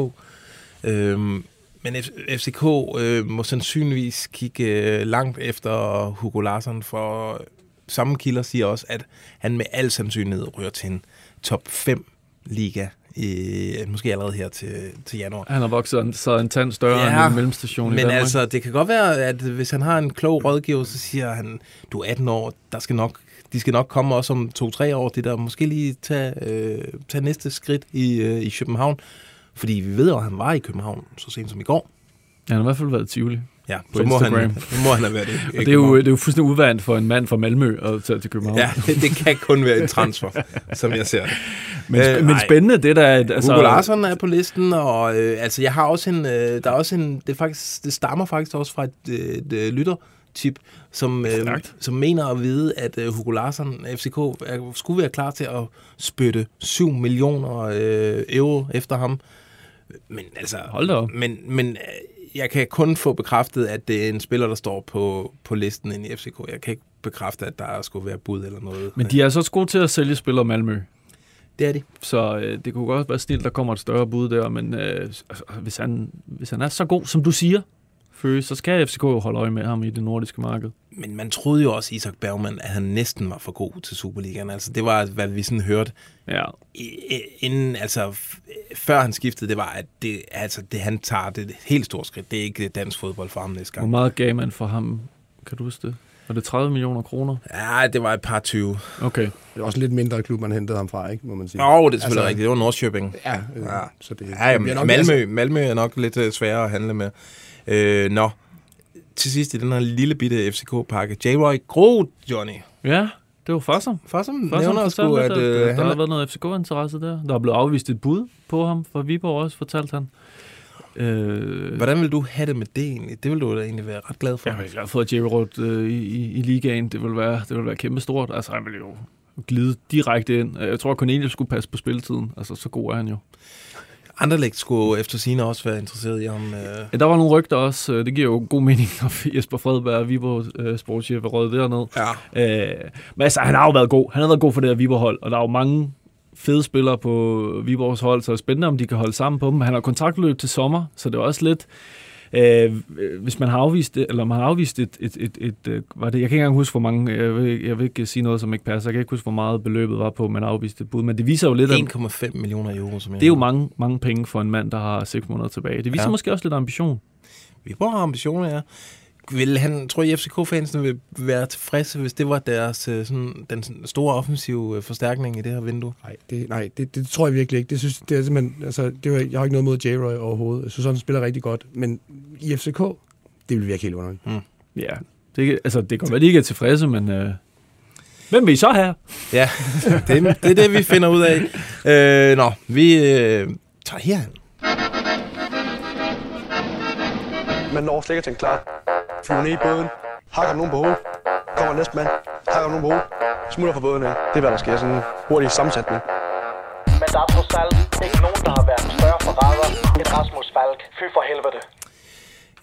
A: Øhm, men F- FCK øh, må sandsynligvis kigge øh, langt efter Hugo Larsson, for samme kilder siger også, at han med al sandsynlighed ryger til en top 5 liga, i, måske allerede her til, til januar.
B: Han har vokset en- så en tand større
A: Ja,
B: end en mellemstation i
A: Men
B: Danmark.
A: altså, det kan godt være, at hvis han har en klog rådgiver, så siger han, du er 18 år, der skal nok, de skal nok komme også om 2-3 år, det der måske lige tage, øh, tage næste skridt i, øh, i København. Fordi vi ved jo, at han var i København så sent som i går.
B: Han har i hvert fald været i Tivoli.
A: Ja,
B: På
A: så må han,
B: Instagram.
A: så må han have været det.
B: Og det er, jo, det er jo fuldstændig uvandt for en mand fra Malmø at tage til København.
A: Ja, det, det kan kun være en transfer, som jeg ser det.
B: Men,
A: Øh,
B: øh, men spændende, det der... at-
A: Altså, Hugo Larsson er på listen, og øh, altså, jeg har også en, øh, der er også en, det, faktisk, det stammer faktisk også fra et, øh, et, et lyttertip, som, øh, som mener at vide, at øh, Hugo Larsson, FCK, er, skulle være klar til at spytte 7 millioner øh, euro efter ham. Men altså,
B: Hold da op.
A: men, men øh, jeg kan kun få bekræftet, at det er en spiller, der står på, på listen inde i FCK. Jeg kan ikke bekræfte, at der skulle være bud eller noget.
B: Men de er så også gode til at sælge spillere Malmø.
A: Det er de.
B: Så øh, det kunne godt være snilt, der kommer et større bud der, men øh, altså, hvis, han, hvis han er så god, som du siger, Føge, så skal FCK jo holde øje med ham i det nordiske marked.
A: Men man troede jo også, Isak Bergman, at han næsten var for god til Superligaen. Altså, det var, hvad vi sådan hørte
B: Ja,
A: inden, altså, før han skiftede, det var, at det, altså, det, han tager det et helt stort skridt. Det er ikke dansk fodbold for ham næste
B: hvor
A: gang.
B: meget gav man for ham? Kan du huske det? Var det 30 millioner kroner?
A: Ja, det var et par 20.
B: Okay.
F: Det er også lidt mindre klub, man hentede ham fra, ikke, må man sige.
A: Åh, oh, det er selvfølgelig
F: Altså,
A: rigtigt. Det var Nordsjøbing.
F: Ja, øh,
A: Ja.
F: så det,
A: Ja,
F: det bliver
A: ja
F: nok-
A: Malmø, Malmø er nok lidt øh, sværere at handle med. Øh, nå, til sidst i den her lille bitte FCK-pakke. J-Roy Groth, Johnny.
B: Ja, det var Fossum.
A: Fossum
B: Fossum
A: nævner sgu, at
B: at,
A: øh,
B: øh, der
A: han
B: har været noget FCK-interesse der. Der er blevet afvist et bud på ham fra Viborg også, fortalte han. Øh,
A: Hvordan vil du have det med det egentlig? Det vil du da egentlig være ret glad for.
B: Jeg er glad for, at Jerry Roth øh, i, i, i ligaen, det vil være, det vil være kæmpe stort. Altså, han vil jo glide direkte ind. Jeg tror, at Cornelius skulle passe på spilletiden. Altså, så god er han jo.
A: Anderlecht skulle efter sine også være interesseret i ham. Øh.
B: Ja, der var nogle rygter også. Øh, Det giver jo god mening, når Jesper Fredberg, Viborg øh, sportschef, er røget derned.
A: Ja.
B: Øh, men altså, han har jo været god. Han har været god for det her Viborg-hold, og der er jo mange fede spillere på Viborgs hold, så det er spændende, om de kan holde sammen på dem. Han har kontraktløb til sommer, så det er også lidt... Øh, hvis man har afvist det, eller man har afvist et, et, et, et, et var det, jeg kan ikke engang huske, hvor mange, jeg vil, jeg vil ikke sige noget, som ikke passer, jeg kan ikke huske, hvor meget beløbet var på, man afviste et bud, men det viser jo lidt, at
A: 1,5 millioner euro, som jeg
B: det er jo mange, mange penge for en mand, der har seks måneder tilbage. Det viser
A: Ja.
B: måske også lidt ambition.
A: Vi har ambitioner, ja. Vil han, tror I, FCK-fansene vil være tilfredse, hvis det var deres øh, sådan, den store offensive øh, forstærkning i det her vindue?
F: Nej, det, nej det, det, tror jeg virkelig ikke. Det synes, det er simpelthen, altså, det var, jeg har ikke noget mod J-Roy overhovedet. Jeg synes, han spiller rigtig godt. Men i FCK, det vil virke helt underligt.
B: Ja, det, altså, det kan være, de ikke er tilfredse, men øh, hvem vil I så have?
A: Ja, det, det er det, vi finder ud af. Øh, nå, vi øh, tager herhen.
J: Man når slet ikke til en klar. Flyver ned i båden. Hakker nogen på hovedet. Kommer næste mand. Hakker nogen på hovedet. Smutter fra båden af. Det er, hvad der sker. Sådan en hurtig sammensætning.
K: Men der er trods alt ikke nogen, der har været en større forræder end Rasmus Falk. Fy for helvede.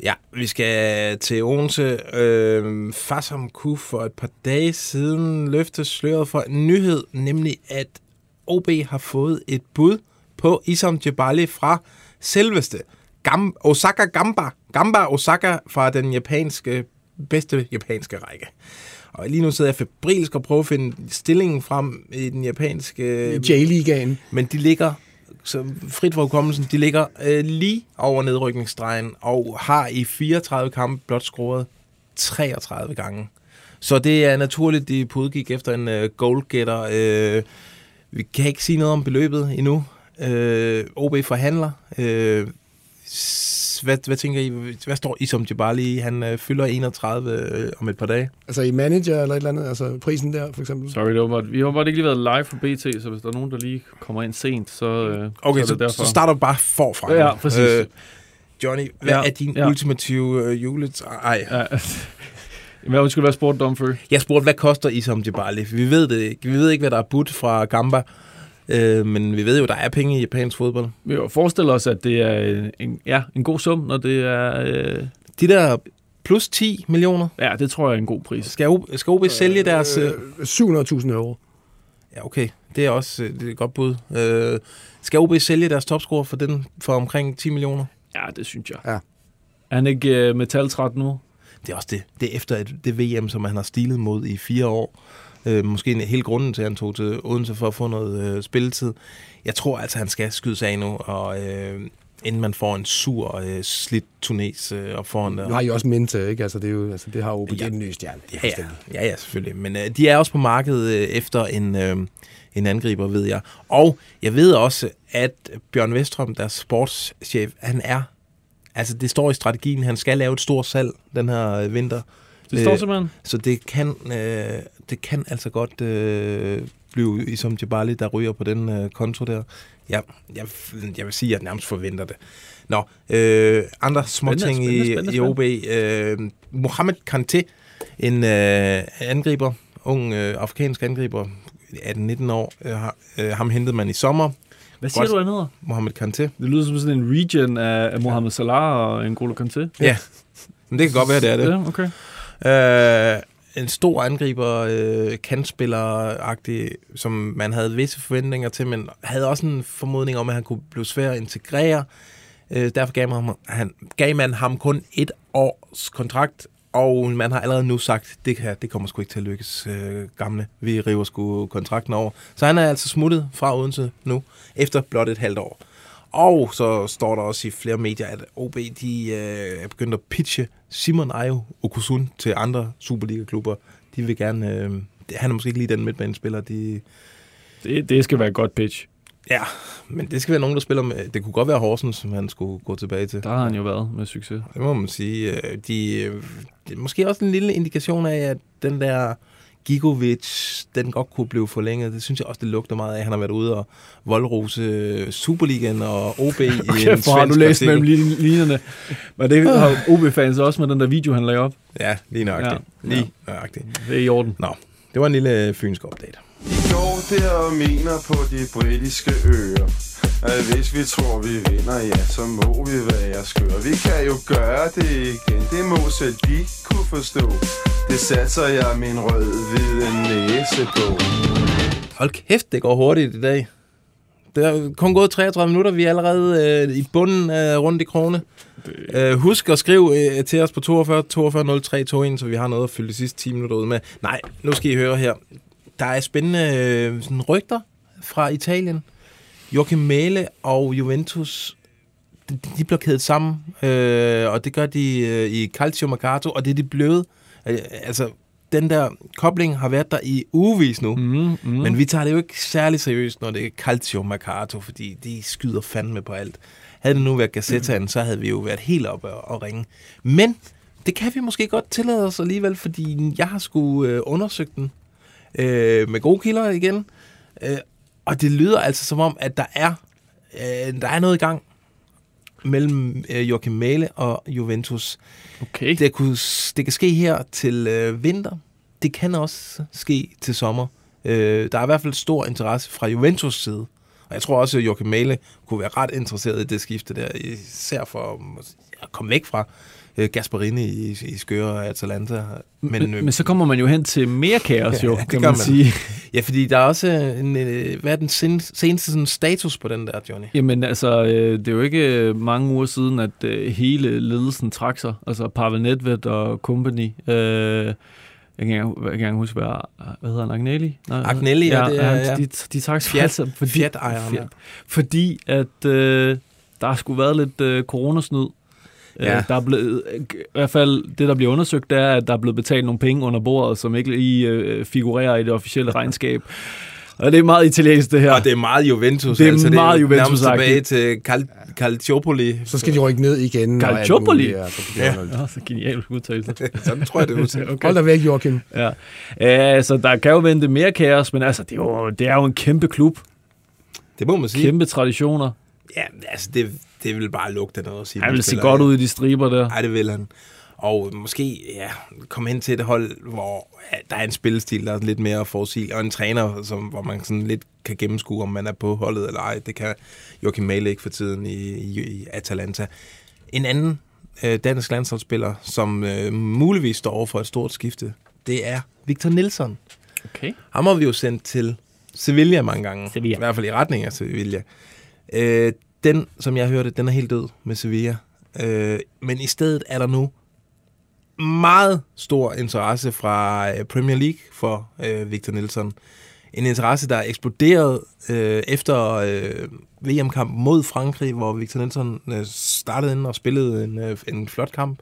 A: Ja, vi skal til Odense. Øh, Fassam kunne for et par dage siden løfte sløret for en nyhed, nemlig at OB har fået et bud på Isam Jebali fra selveste Gam- Osaka Gamba. Gamba Osaka fra den japanske, bedste japanske række. Og lige nu sidder jeg febrilsk og prøver at finde stillingen frem i den japanske...
F: J-ligaen.
A: Men de ligger så frit for hukommelsen, de ligger øh, lige over nedrykningsstregen og har i 34 kampe blot scoret 33 gange. Så det er naturligt, de på udgik efter en øh, goalgetter. Øh, vi kan ikke sige noget om beløbet endnu. Øh, OB forhandler. Øh, hvad, hvad tænker I? Hvad står I som Jabali? Han øh, fylder 31 øh, om et par dage.
F: Altså i manager eller et eller andet, altså prisen der for eksempel.
B: Sorry, det var vi har bare ikke lige været live for BT, så hvis der er nogen, der lige kommer ind sent, så, øh,
A: Okay,
B: så
A: så,
B: er det
A: så,
B: derfor.
A: så starter du bare forfra.
B: Ja,
A: nu.
B: præcis.
A: Øh, Johnny, hvad
B: Ja,
A: er din
B: ja.
A: ultimative øh, julet... Ej,
B: Ja. Hvad undskyld, hvad spurgte du om før?
A: Jeg spurgte, hvad koster Isam Jebali? Vi ved det ikke. Vi ved ikke, hvad der er budt fra Gamba. Øh, men vi ved jo, der er penge i japansk fodbold.
B: Vi jo forestiller os, at det er en, ja, en god sum, når det er... Øh,
A: De der plus 10 millioner,
B: ja, det tror jeg er en god pris.
A: skal skal OB sælge deres... Øh,
F: Øh, 700.000 euro.
A: ja, okay. Det er også øh, det er et godt bud. Øh, skal OB sælge deres topscorer for den for omkring 10 millioner?
B: Ja, det synes jeg.
F: Ja.
B: Er han ikke øh, metaltræt nu?
A: Det er også det. Det er efter et, det VM, som han har stilet mod i fire år. Øh, måske en hel grunden til, at han tog til Odense for at få noget øh, spilletid. Jeg tror altså, han skal skyde sig af nu, og øh, inden man får en sur, øh, slidt tunes øh, op foran der.
F: Nu har I også Mente, ikke? Altså det, er jo, altså, det har OB, ja. det er en ny stjerne.
A: Ja, ja, ja, ja selvfølgelig. Men øh, de er også på markedet øh, efter en, øh, en angriber, ved jeg. Og jeg ved også, at Bjørn Vestrøm, deres sportschef, han er... Altså, det står i strategien, han skal lave et stort salg den her øh, vinter.
B: Det står
A: Øh,
B: simpelthen.
A: Så det kan, øh, det kan altså godt øh, blive Isam Jabali, der ryger på den øh, konto der. Ja, jeg, jeg vil sige, at jeg nærmest forventer det. Nå, øh, andre små
B: Spændende,
A: ting i,
B: spændende,
A: i OB. Øh, Mohamed Kanté, en øh, angriber, ung øh, afrikansk angriber, 18-19 år. Øh, har- øh, ham hentede man i sommer.
B: Hvad siger
A: godt.
B: du, han hedder?
A: Mohamed Kanté.
B: Det lyder som sådan en region af, af Mohamed Salah og N'Golo Kanté.
A: Ja, men det kan godt være, det er det.
B: Ja, okay.
A: Øh, en stor angriber, øh, kantspiller-agtig, som man havde visse forventninger til, men havde også en formodning om, at han kunne blive svær at integrere. Øh, derfor gav man, ham, han, gav man ham kun et års kontrakt, og man har allerede nu sagt, det, her, det kommer sgu ikke til at lykkes, øh, gamle. Vi river sgu kontrakten over. Så han er altså smuttet fra Odense nu, efter blot et halvt år. Og så står der også i flere medier, at OB de, øh, er begyndt at pitche Simon Ayo Okusun til andre Superliga-klubber. De vil gerne... Øh, han er måske ikke lige den midtbanespiller, de...
B: Det, det skal være et godt pitch.
A: Ja, men det skal være nogen, der spiller med... Det kunne godt være Horsens, som han skulle gå tilbage til.
B: Der har han jo været med succes.
A: Det må man sige. Øh, De, øh, det er måske også en lille indikation af, at den der Gigovic, den godt kunne blive forlænget. Det synes jeg også, det lugter meget af. Han har været ude og voldrose Superligaen og OB i en
B: Okay, for har du læst
A: artikel.
B: mellem lin- linjerne. Men det har OB-fans også med den der video, han lagde op.
A: Ja, lige nøjagtigt.
B: Ja.
A: Ja. Lige nøjagtigt.
B: Det er i orden.
A: Nå, det var en lille øh, fynsk update.
K: De går der og mener på de britiske øer At hvis vi tror vi vinder, ja så må vi være skøre Vi kan jo gøre det igen, det må selv de kunne forstå Det satser jeg min rød-hvide næse på
A: Hold kæft, det går hurtigt i dag. Det er kun gået 33 minutter. Vi er allerede øh, i bunden af rundt i krone. Øh, husk at skrive øh, til os på 42 42 03 21, så vi har noget at fylde de sidste 10 minutter ud med. Nej, nu skal I høre her. Der er spændende øh, sådan rygter fra Italien. Joachim Mæle og Juventus, de, de bliver kædet sammen, øh, og det gør de øh, i Calcio Mercato, og det er de blevet. Øh, altså, den der kobling har været der i ugevis nu.
B: Mm, mm.
A: Men vi tager det jo ikke særlig seriøst, når det er Calcio Mercato, fordi de skyder fandme på alt. Havde det nu været Gazettaen, så havde vi jo været helt oppe og, og ringe. Men det kan vi måske godt tillade os alligevel, fordi jeg har sgu øh, undersøgt den øh, med gode kilder igen. Øh, og det lyder altså som om, at der er, øh, der er noget i gang mellem øh, Joachim Mæle og Juventus.
B: Okay.
A: Det, kunne, det kan ske her til øh, vinter. Det kan også ske til sommer. Øh, der er i hvert fald stor interesse fra Juventus side. Og jeg tror også, at Joachim Mæle kunne være ret interesseret i det skifte der, især for at komme væk fra øh, Gasparini i, i skøre Atalanta.
B: Men, men, men så kommer man jo hen til mere kaos, jo,
A: Ja,
B: ja, kan man,
A: man.
B: sige.
A: Ja, fordi der er også en, øh, hvad er den sen, seneste sådan, status på den der, Johnny?
B: Jamen altså, øh, det er jo ikke øh, mange uger siden, at øh, hele ledelsen trak sig. Altså Pavel Nedved og company. Øh, jeg kan ikke engang- huske, hvad, hvad hedder han? Agnelli? Nej,
A: Agnelli, ja, det er- ja.
B: De, de trak sig
A: Fiat-
B: altså, fordi,
A: Fiat-ejeren, ja.
B: fordi at øh, der har sgu været lidt øh, coronasnyd.
A: Ja.
B: Øh, der er blevet, I hvert fald det, der bliver undersøgt, det er, at der er blevet betalt nogle penge under bordet, som ikke lige øh, figurerer i det officielle regnskab. Og det er meget italiensk, det her.
A: Og det er meget Juventus.
B: Det er
A: altså,
B: meget
A: det er nærmest
B: Juventus-agtigt.
A: tilbage til Cal Calciopoli.
F: Så skal de rykke ned igen.
B: Calciopoli?
F: grund af-
B: Ja, så genial udtalelse.
A: Sådan tror jeg, det er
B: okay.
F: Hold da væk, Joachim.
B: Ja. Altså, der kan jo vente mere kaos, men altså, det er jo, det er jo en kæmpe klub.
A: Det må man sige.
B: Kæmpe traditioner.
A: Ja, altså det, det vil bare lugte af noget at sige.
B: Han vil se godt ud i de striber der.
A: Nej, det vil han. Og måske ja, komme hen til et hold, hvor ja, der er en spillestil, der er lidt mere forudsigelig, og en træner, som, hvor man sådan lidt kan gennemskue, om man er på holdet eller ej. Det kan Joachim Mæle ikke for tiden i, i, i Atalanta. En anden øh, dansk landsholdsspiller, som øh, muligvis står over for et stort skifte, det er Victor Nilsson.
B: Okay.
A: Ham har vi jo sendt til Sevilla mange gange.
B: Sevilla.
A: I hvert fald i retning af Sevilla. Øh, den, som jeg hørte, den er helt død med Sevilla. Øh, men i stedet er der nu meget stor interesse fra øh, Premier League for øh, Victor Nielsen. En interesse, der er eksploderet øh, efter øh, VM-kampen mod Frankrig, hvor Victor Nielsen øh, startede ind og spillede en, øh, en flot kamp.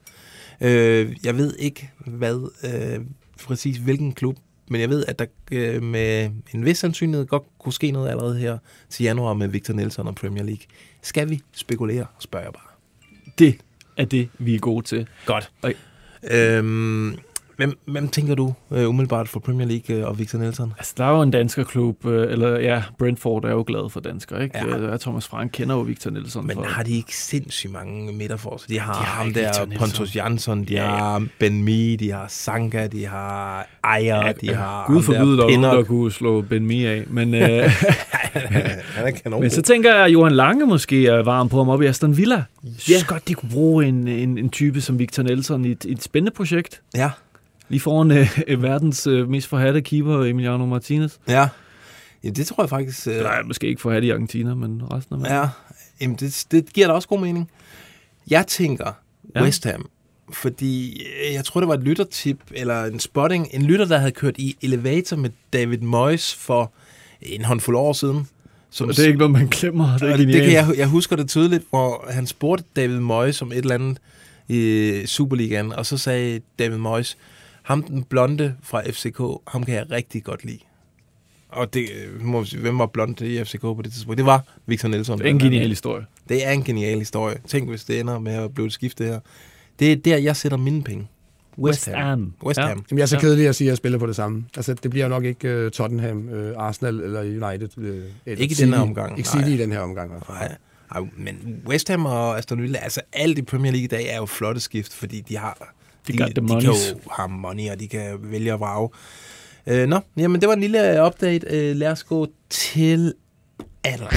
A: Øh, jeg ved ikke, hvad øh, præcis hvilken klub, men jeg ved, at der øh, med en vis sandsynlighed godt kunne ske noget allerede her til januar med Victor Nilsson og Premier League. Skal vi spekulere, spørger jeg bare.
B: Det er det, vi er gode til.
A: Godt.
B: Okay.
A: Øhm, hvem, hvem tænker du øh, umiddelbart for Premier League øh, og Victor Nilsson?
B: Altså, der er jo en danskerklub, øh, eller ja, Brentford er jo glad for danskere, ikke?
A: Ja.
B: Ja. Thomas Frank kender jo Victor Nielsen
A: Men
B: for.
A: har de ikke sindssygt mange midterfors? De har,
B: De har
A: ham der. Pontus Jansson, de
B: Ja, ja.
A: har Ben Mee, de har Sanka, de har Ejer,
B: Ja,
A: de har
B: Gud forbyde, der nogen, der
A: Pinnock.
B: kunne slå Ben Mee af. Men, øh,
A: Han er kanon.
B: men så tænker jeg, at Johan Lange måske er varm på ham op i Aston Villa. Jeg synes godt, de kunne bruge en, en, en type som Victor Nielsen i et, et spændende projekt.
A: Ja,
B: Lige foran øh, verdens øh, mest forhatte keeper, Emiliano Martinez.
A: ja. ja. det tror jeg faktisk... Øh,
B: Nej, måske ikke forhatte i Argentina, men resten af verden.
A: Ja, Jamen, det, det giver da også god mening. Jeg tænker
B: Ja.
A: West Ham, fordi øh, jeg tror, det var et lyttertip, eller en spotting, en lytter, der havde kørt i elevator med David Moyes for en håndfuld år siden. Som
B: Og det er ikke noget, man glemmer. Det er
A: det
B: genialt.
A: kan jeg, jeg husker det tydeligt, hvor han spurgte David Moyes om et eller andet i Superligaen, og så sagde David Moyes, ham den blonde fra FCK, ham kan jeg rigtig godt lide. Og det, øh, må hvem var blond i FCK på det tidspunkt? Det var Victor Nielsen.
B: Det er en genial historie.
A: Det er en genial historie. Tænk, hvis det ender med at blive et skifte her. Det er der, jeg sætter mine penge. West Ham. West
B: Ja.
A: Ham.
F: Jamen, jeg er så kedelig at sige, at jeg spiller på det samme. Altså, det bliver nok ikke uh, Tottenham, uh, Arsenal eller United. Uh, eller
A: Ikke i den her omgang,
F: Ikke City
A: nej.
F: i den her omgang.
A: Nej. Ej, men West Ham og Aston Villa, altså alt i Premier League i dag er jo flotte skift, fordi de har...
B: De got the
A: de kan
B: monies.
A: jo have money, og de kan vælge at vrage. Øh, nå, jamen det var en lille update. Øh, lad os gå til Adler.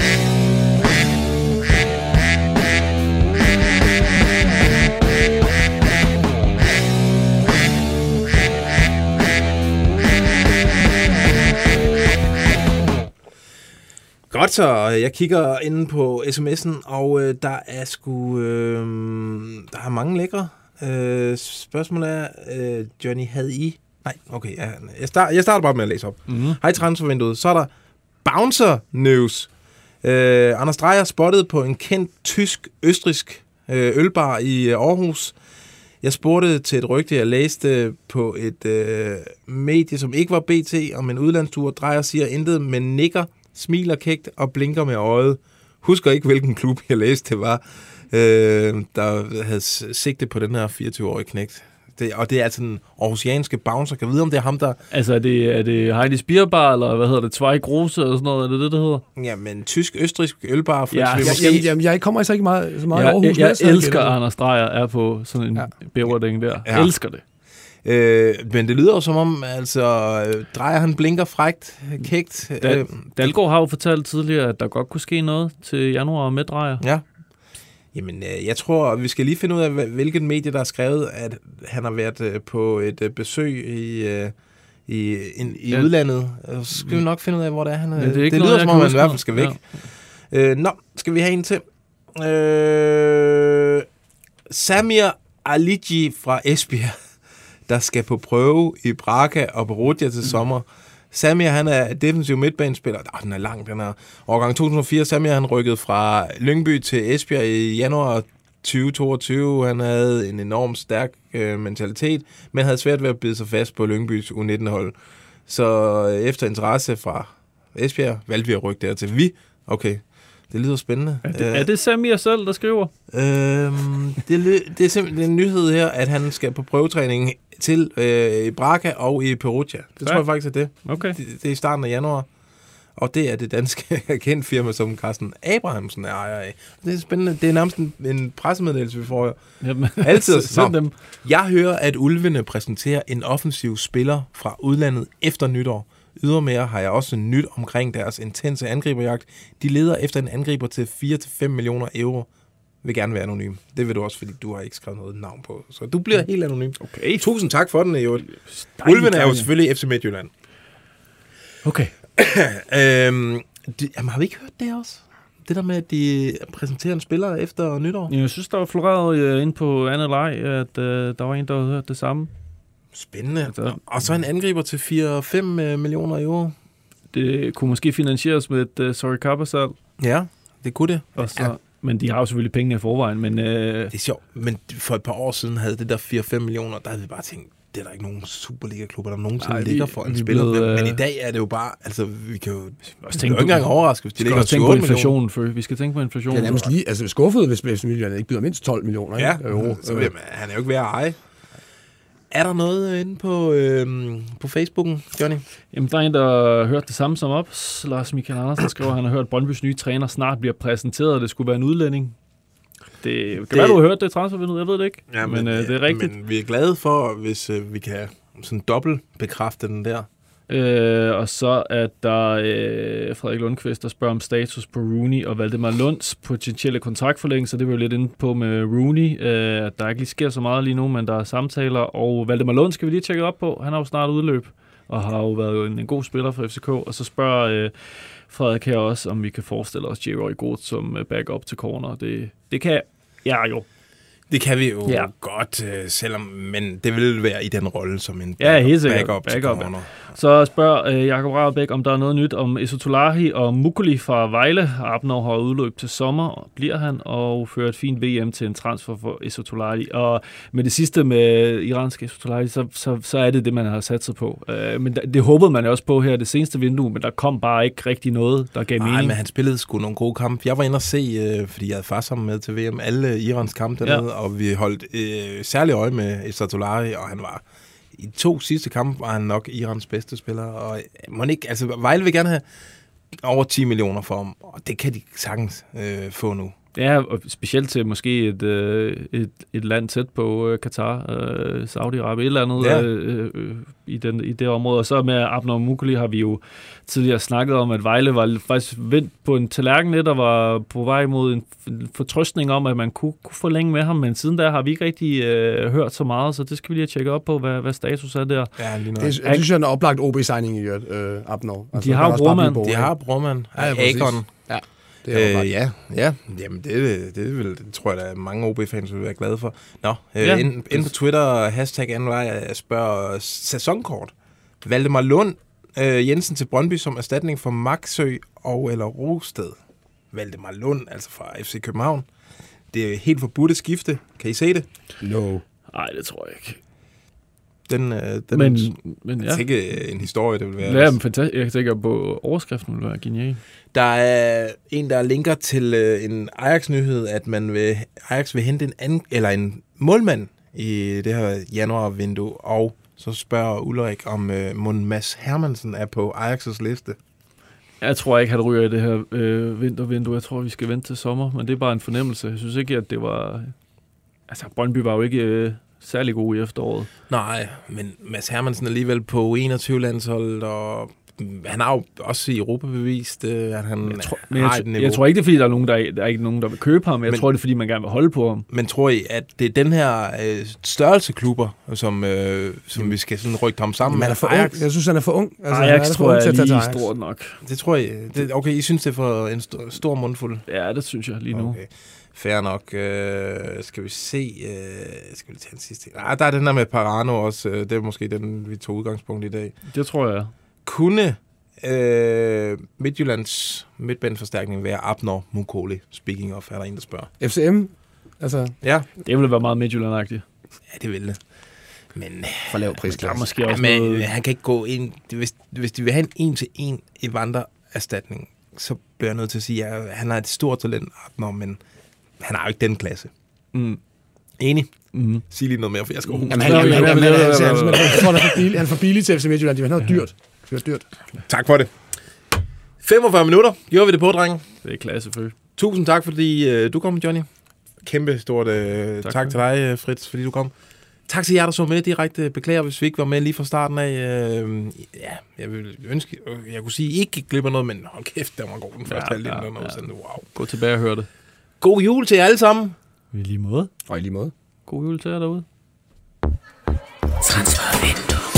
A: Godt så, jeg kigger inde på sms'en, og øh, der er sgu, øh, der er mange lækre. Øh, spørgsmålet er, øh, Johnny, havde I... Nej, okay, ja, jeg, start, jeg starter bare med at læse op.
B: Mm-hmm.
A: Hej transfervinduet, så er der Bouncer News. Øh, Anders Dreyer spottet på en kendt tysk-østrisk øh, ølbar i øh, Aarhus. Jeg spurgte til et rygte, jeg læste på et øh, medie, som ikke var BT, om en udlandstur. Drejer siger intet, men nikker, smiler kægt og blinker med øjet. Husker ikke, hvilken klub jeg læste det var, øh, der havde sigte på den her 24-årige knægt. Det, og det er altså den aarhusianske bouncer. Kan vide, om det er ham, der...
B: Altså, er det, er det Heidi Spierbar, eller hvad hedder det, Zweig Grose, eller sådan noget? Er det det, det hedder?
A: Ja, men tysk-østrisk ølbar, for
B: Ja,
A: eksempel.
F: Jeg,
A: Måske-
F: jamen, jamen, jeg kommer altså ikke meget, så meget i
B: Jeg,
F: Aarhus.
B: jeg, jeg
F: er
B: elsker, at Anders Dreyer er på sådan en
F: Ja.
B: bæverding der.
A: Ja.
B: Elsker det.
A: Øh, men det lyder jo som om, altså, drejer han blinker frægt, kægt.
B: Da,
A: Øh,
B: Dalgaard har jo fortalt tidligere, at der godt kunne ske noget til januar med Dreyer.
A: ja. Jamen, øh, jeg tror, vi skal lige finde ud af, hvil- hvilket medie, der har skrevet, at han har været øh, på et øh, besøg i, i, in, i
B: Ja.
A: udlandet. Så skal vi nok finde ud af, hvor det er, han.
B: Men det er ikke
A: det
B: noget,
A: lyder,
B: jeg
A: som om han i hvert fald skal væk. Ja. Øh, nå, skal vi have en til? Øh, Samir Aligi fra Esbjerg, der skal på prøve i Braga og Borussia til sommer. Samir, han er defensiv midtbanespiller. Oh, den er lang, den er årgang 2004. Samir, han rykkede fra Lyngby til Esbjerg i januar 2022. Han havde en enorm stærk øh, mentalitet, men havde svært ved at bide sig fast på Lyngbys U19-hold. Så øh, efter interesse fra Esbjerg, valgte vi at rykke dertil. Vi? Okay, det lyder spændende.
B: Er det, er det Samir selv, der skriver?
A: Øhm, det, det er simpelthen en nyhed her, at han skal på prøvetræning til øh, i Braga og i Perugia. Det
B: Ja.
A: tror jeg faktisk er det.
B: Okay.
A: det. Det er i starten af januar. Og det er det danske agentfirma, som Carsten Abrahamsen er ejer af. Det er spændende. Det er nærmest en, en pressemeddelelse, vi får.
B: Jamen,
A: Altid.
B: send dem.
A: Jeg hører, at Ulvene præsenterer en offensiv spiller fra udlandet efter nytår. Ydermere har jeg også nyt omkring deres intense angriberjagt. De leder efter en angriber til 4-5 millioner euro. Vil gerne være anonym. Det vil du også, fordi du har ikke skrevet noget navn på. Så du bliver helt anonym.
B: Okay.
A: Tusind tak for den.
B: Dejligt,
A: Ulvene er jo selvfølgelig FC Midtjylland.
B: Okay.
A: øhm, de, jamen, har vi ikke hørt det også? Det der med, at de præsenterer en spiller efter nytår?
B: Jeg synes, der var floreret øh, inde på Anne Leg, at øh, der var en, der havde hørt det samme.
A: Spændende.
B: Altså,
A: Og så en angriber til 4-5 millioner euro.
B: det kunne måske finansieres med et uh, Sorry Kappa
A: Ja, det kunne det.
B: Og så, Men de har jo selvfølgelig pengene i forvejen, men... Øh,
A: Det er sjovt, men for et par år siden havde det der 4-5 millioner, der havde vi bare tænkt, det er der ikke nogen Superliga-klubber, der nogensinde
B: Nej,
A: Ej,
B: vi-
A: ligger for en
B: vi er
A: spiller.
B: blevet,
A: men, men
B: øh,
A: i dag er det jo bare, altså vi kan jo, vi
B: også
A: kan jo ikke engang overraske, hvis de
B: vi
A: ligger
B: også tænke
A: 7
B: på inflationen, for vi skal tænke på inflationen.
F: Det er nærmest lige altså, skuffet, hvis Midtjylland ikke byder mindst 12 millioner
A: Ja,
F: ikke? euro.
A: så vil man, han er jo ikke ved at eje. Er der noget inde på, øh, på Facebooken, Johnny?
B: Jamen, der er en, der har hørt det samme som op. Lars Michael Andersen skriver, at han har hørt, at Brøndbys nye træner snart bliver præsenteret, og det skulle være en udlænding. Det kan det,
A: Det-
B: være, du har hørt det i transfervinduet, jeg ved det ikke. Ja, men, men øh, det er rigtigt.
A: Men vi er glade for, hvis øh, vi kan sådan dobbelt bekræfte den der.
B: Øh, og så er der øh, Frederik Lundqvist, der spørger om status på Rooney og Valdemar Lunds potentielle kontraktforlængelse. Det var jo lidt inde på med Rooney. Øh, der ikke lige sker så meget lige nu, men der er samtaler. Og Valdemar Lund skal vi lige tjekke op på. Han har jo snart udløb og har jo været en, en god spiller for FCK. Og så spørger øh, Frederik her også, om vi kan forestille os J. Roy Goth som øh, backup til corner. Det, det kan jeg jo.
A: Det kan vi jo
B: Ja.
A: godt, øh, selvom, men det vil være i den rolle som en
B: Ja, helt sikkert.
A: backup, til
B: Backup, ja.
A: corner.
B: Så spørger øh, Jakob Rabeck, om der er noget nyt om Esotolahi og Mukuli fra Vejle. Abner har udløb til sommer, og bliver han, og fører et fint VM til en transfer for Esotolahi. Og med det sidste med iransk Esotolahi, så, så, så er det det, man har sat sig på. Øh, men det, det håbede man også på her det seneste vindue, men der kom bare ikke rigtig noget, der gav
A: Nej,
B: mening.
A: men han spillede sgu nogle gode kampe. Jeg var inde og se, øh, fordi jeg havde far sammen med til VM, alle Irans kampe dernede, ja. og vi holdt øh, særlig øje med Esatolari, og han var i to sidste kampe var han nok Irans bedste spiller, og øh, man ikke, altså Vejle vil gerne have over 10 millioner for ham, og det kan de sagtens øh, få nu.
B: Ja, og specielt til måske et, øh, et, et land tæt på øh, Katar, øh, Saudi-Arabien, et eller andet
A: Ja.
B: øh, øh, i, den, i det område. Og så med Abner Mukuli har vi jo tidligere snakket om, at Vejle var faktisk vendt på en tallerken lidt og var på vej mod en fortrøstning om, at man kunne, kunne forlænge med ham. Men siden da har vi ikke rigtig øh, hørt så meget, så det skal vi lige have tjekket op på, hvad, hvad status er der.
A: Ja, lige
F: Det, det synes jeg er en oplagt OB-signing i øvrigt, øh, Abner.
B: De har jo Brormand.
A: De har Brormand,
F: Ja.
A: Akon.
F: Ja, det er
A: øh, ja, ja, jamen det, det, vil, det tror jeg, der er mange OB-fans vil være glade for. Nå, øh,
B: Ja.
A: ind, ind på Twitter, hashtag anvej, jeg spørger sæsonkort. Valdemar Lund øh, Jensen til Brøndby som erstatning for Maxø og eller Rosted. Valdemar Lund, altså fra FC København. Det er helt forbudt at skifte. Kan I se det?
F: No.
B: Nej, det tror jeg ikke.
A: Den, øh, den
B: Men,
A: men, ja. er ikke en historie, det vil være.
B: Ja, men fantastisk. Jeg tænker på overskriften vil være genial.
A: Der er en, der linker til øh, en Ajax-nyhed, at man vil, Ajax vil hente en, anden, eller en målmand i det her januar-vindue, og så spørger Ulrik, om øh, Mon Mads Hermansen er på Ajax' liste.
B: Jeg tror ikke, han ryger i det her øh, vintervindue. Jeg tror, vi skal vente til sommer, men det er bare en fornemmelse. Jeg synes ikke, at det var... Altså, Brøndby var jo ikke øh, særlig god i efteråret.
A: Nej, men Mads Hermansen er alligevel på 21-landsholdet, og han har jo også i Europa bevist, øh, at han
B: Jeg tror, men
A: har
B: jeg,
A: et
B: jeg,
A: niveau.
B: jeg tror ikke, det er, fordi der er, nogen, der, der er ikke nogen, der vil købe ham. Jeg
A: Men-
B: tror, det er, fordi man gerne vil holde på ham.
A: Men tror I, at det er den her øh, størrelse klubber, som, øh, som vi skal sådan rykke ham sammen
F: Men han er
A: med?
F: for
A: Ajax?
F: ung. Jeg synes, han er for ung.
B: Altså,
F: han
B: Ajax
F: er for
B: tror jeg
F: til
B: er
F: at tage til
B: lige
F: Ajax.
B: stort nok.
A: Det tror jeg. Det, okay, I synes, det er for en st- stor mundfuld?
B: Ja, det synes jeg lige nu.
A: Okay. Fair nok. Øh, skal vi se... Øh, skal vi tage en sidste? Ah, der er den der med Parano også. øh, Det er måske den, vi tog udgangspunkt i dag.
B: Det tror jeg.
A: Kunne øh, Midtjyllands midtbaneforstærkning være Abner Mukoli? Speaking of, er der en, der spørger.
F: FCM, altså...
A: Ja.
B: Det ville være meget Midtjylland-agtigt.
A: Ja, det vil det. Men,
F: For lav prisklasse.
B: måske
A: ja,
B: også
A: men
B: noget...
A: han kan ikke gå ind... Hvis, hvis de vil have en en-til-en Evander-erstatning, så bliver jeg nødt til at sige, at han har et stort talent, Abner, men han har jo ikke den klasse.
B: Mm.
A: Enig?
B: Mm.
A: Sig lige noget mere, for jeg skal
B: Mm.
A: mm.
F: Jamen, han, han, han, han, han, han, han, han, han er for billig, han er til FC Midtjylland. Have noget dyrt. Det være dyrt.
A: Tak for det. 45 minutter gjorde vi det på, drenge.
B: Det er klasse for.
A: Tusind tak, fordi øh, du kom, Johnny. Kæmpe stort øh, tak,
B: Tak
A: til dig, øh, Fritz, fordi du kom. Tak til jer, der så med direkte. Beklager, hvis vi ikke var med lige fra starten af. Øh, ja, jeg vil ønske, øh, jeg kunne sige, I ikke glipper noget, men hold kæft, der var god den første
B: Ja,
A: halvdel.
B: ja,
A: Ja, ja.
B: ja.
A: Wow.
B: Gå tilbage og hør det.
A: God jul til jer alle sammen.
B: I lige måde.
F: Og i lige måde.
B: God jul til jer derude.
H: Transfervindue.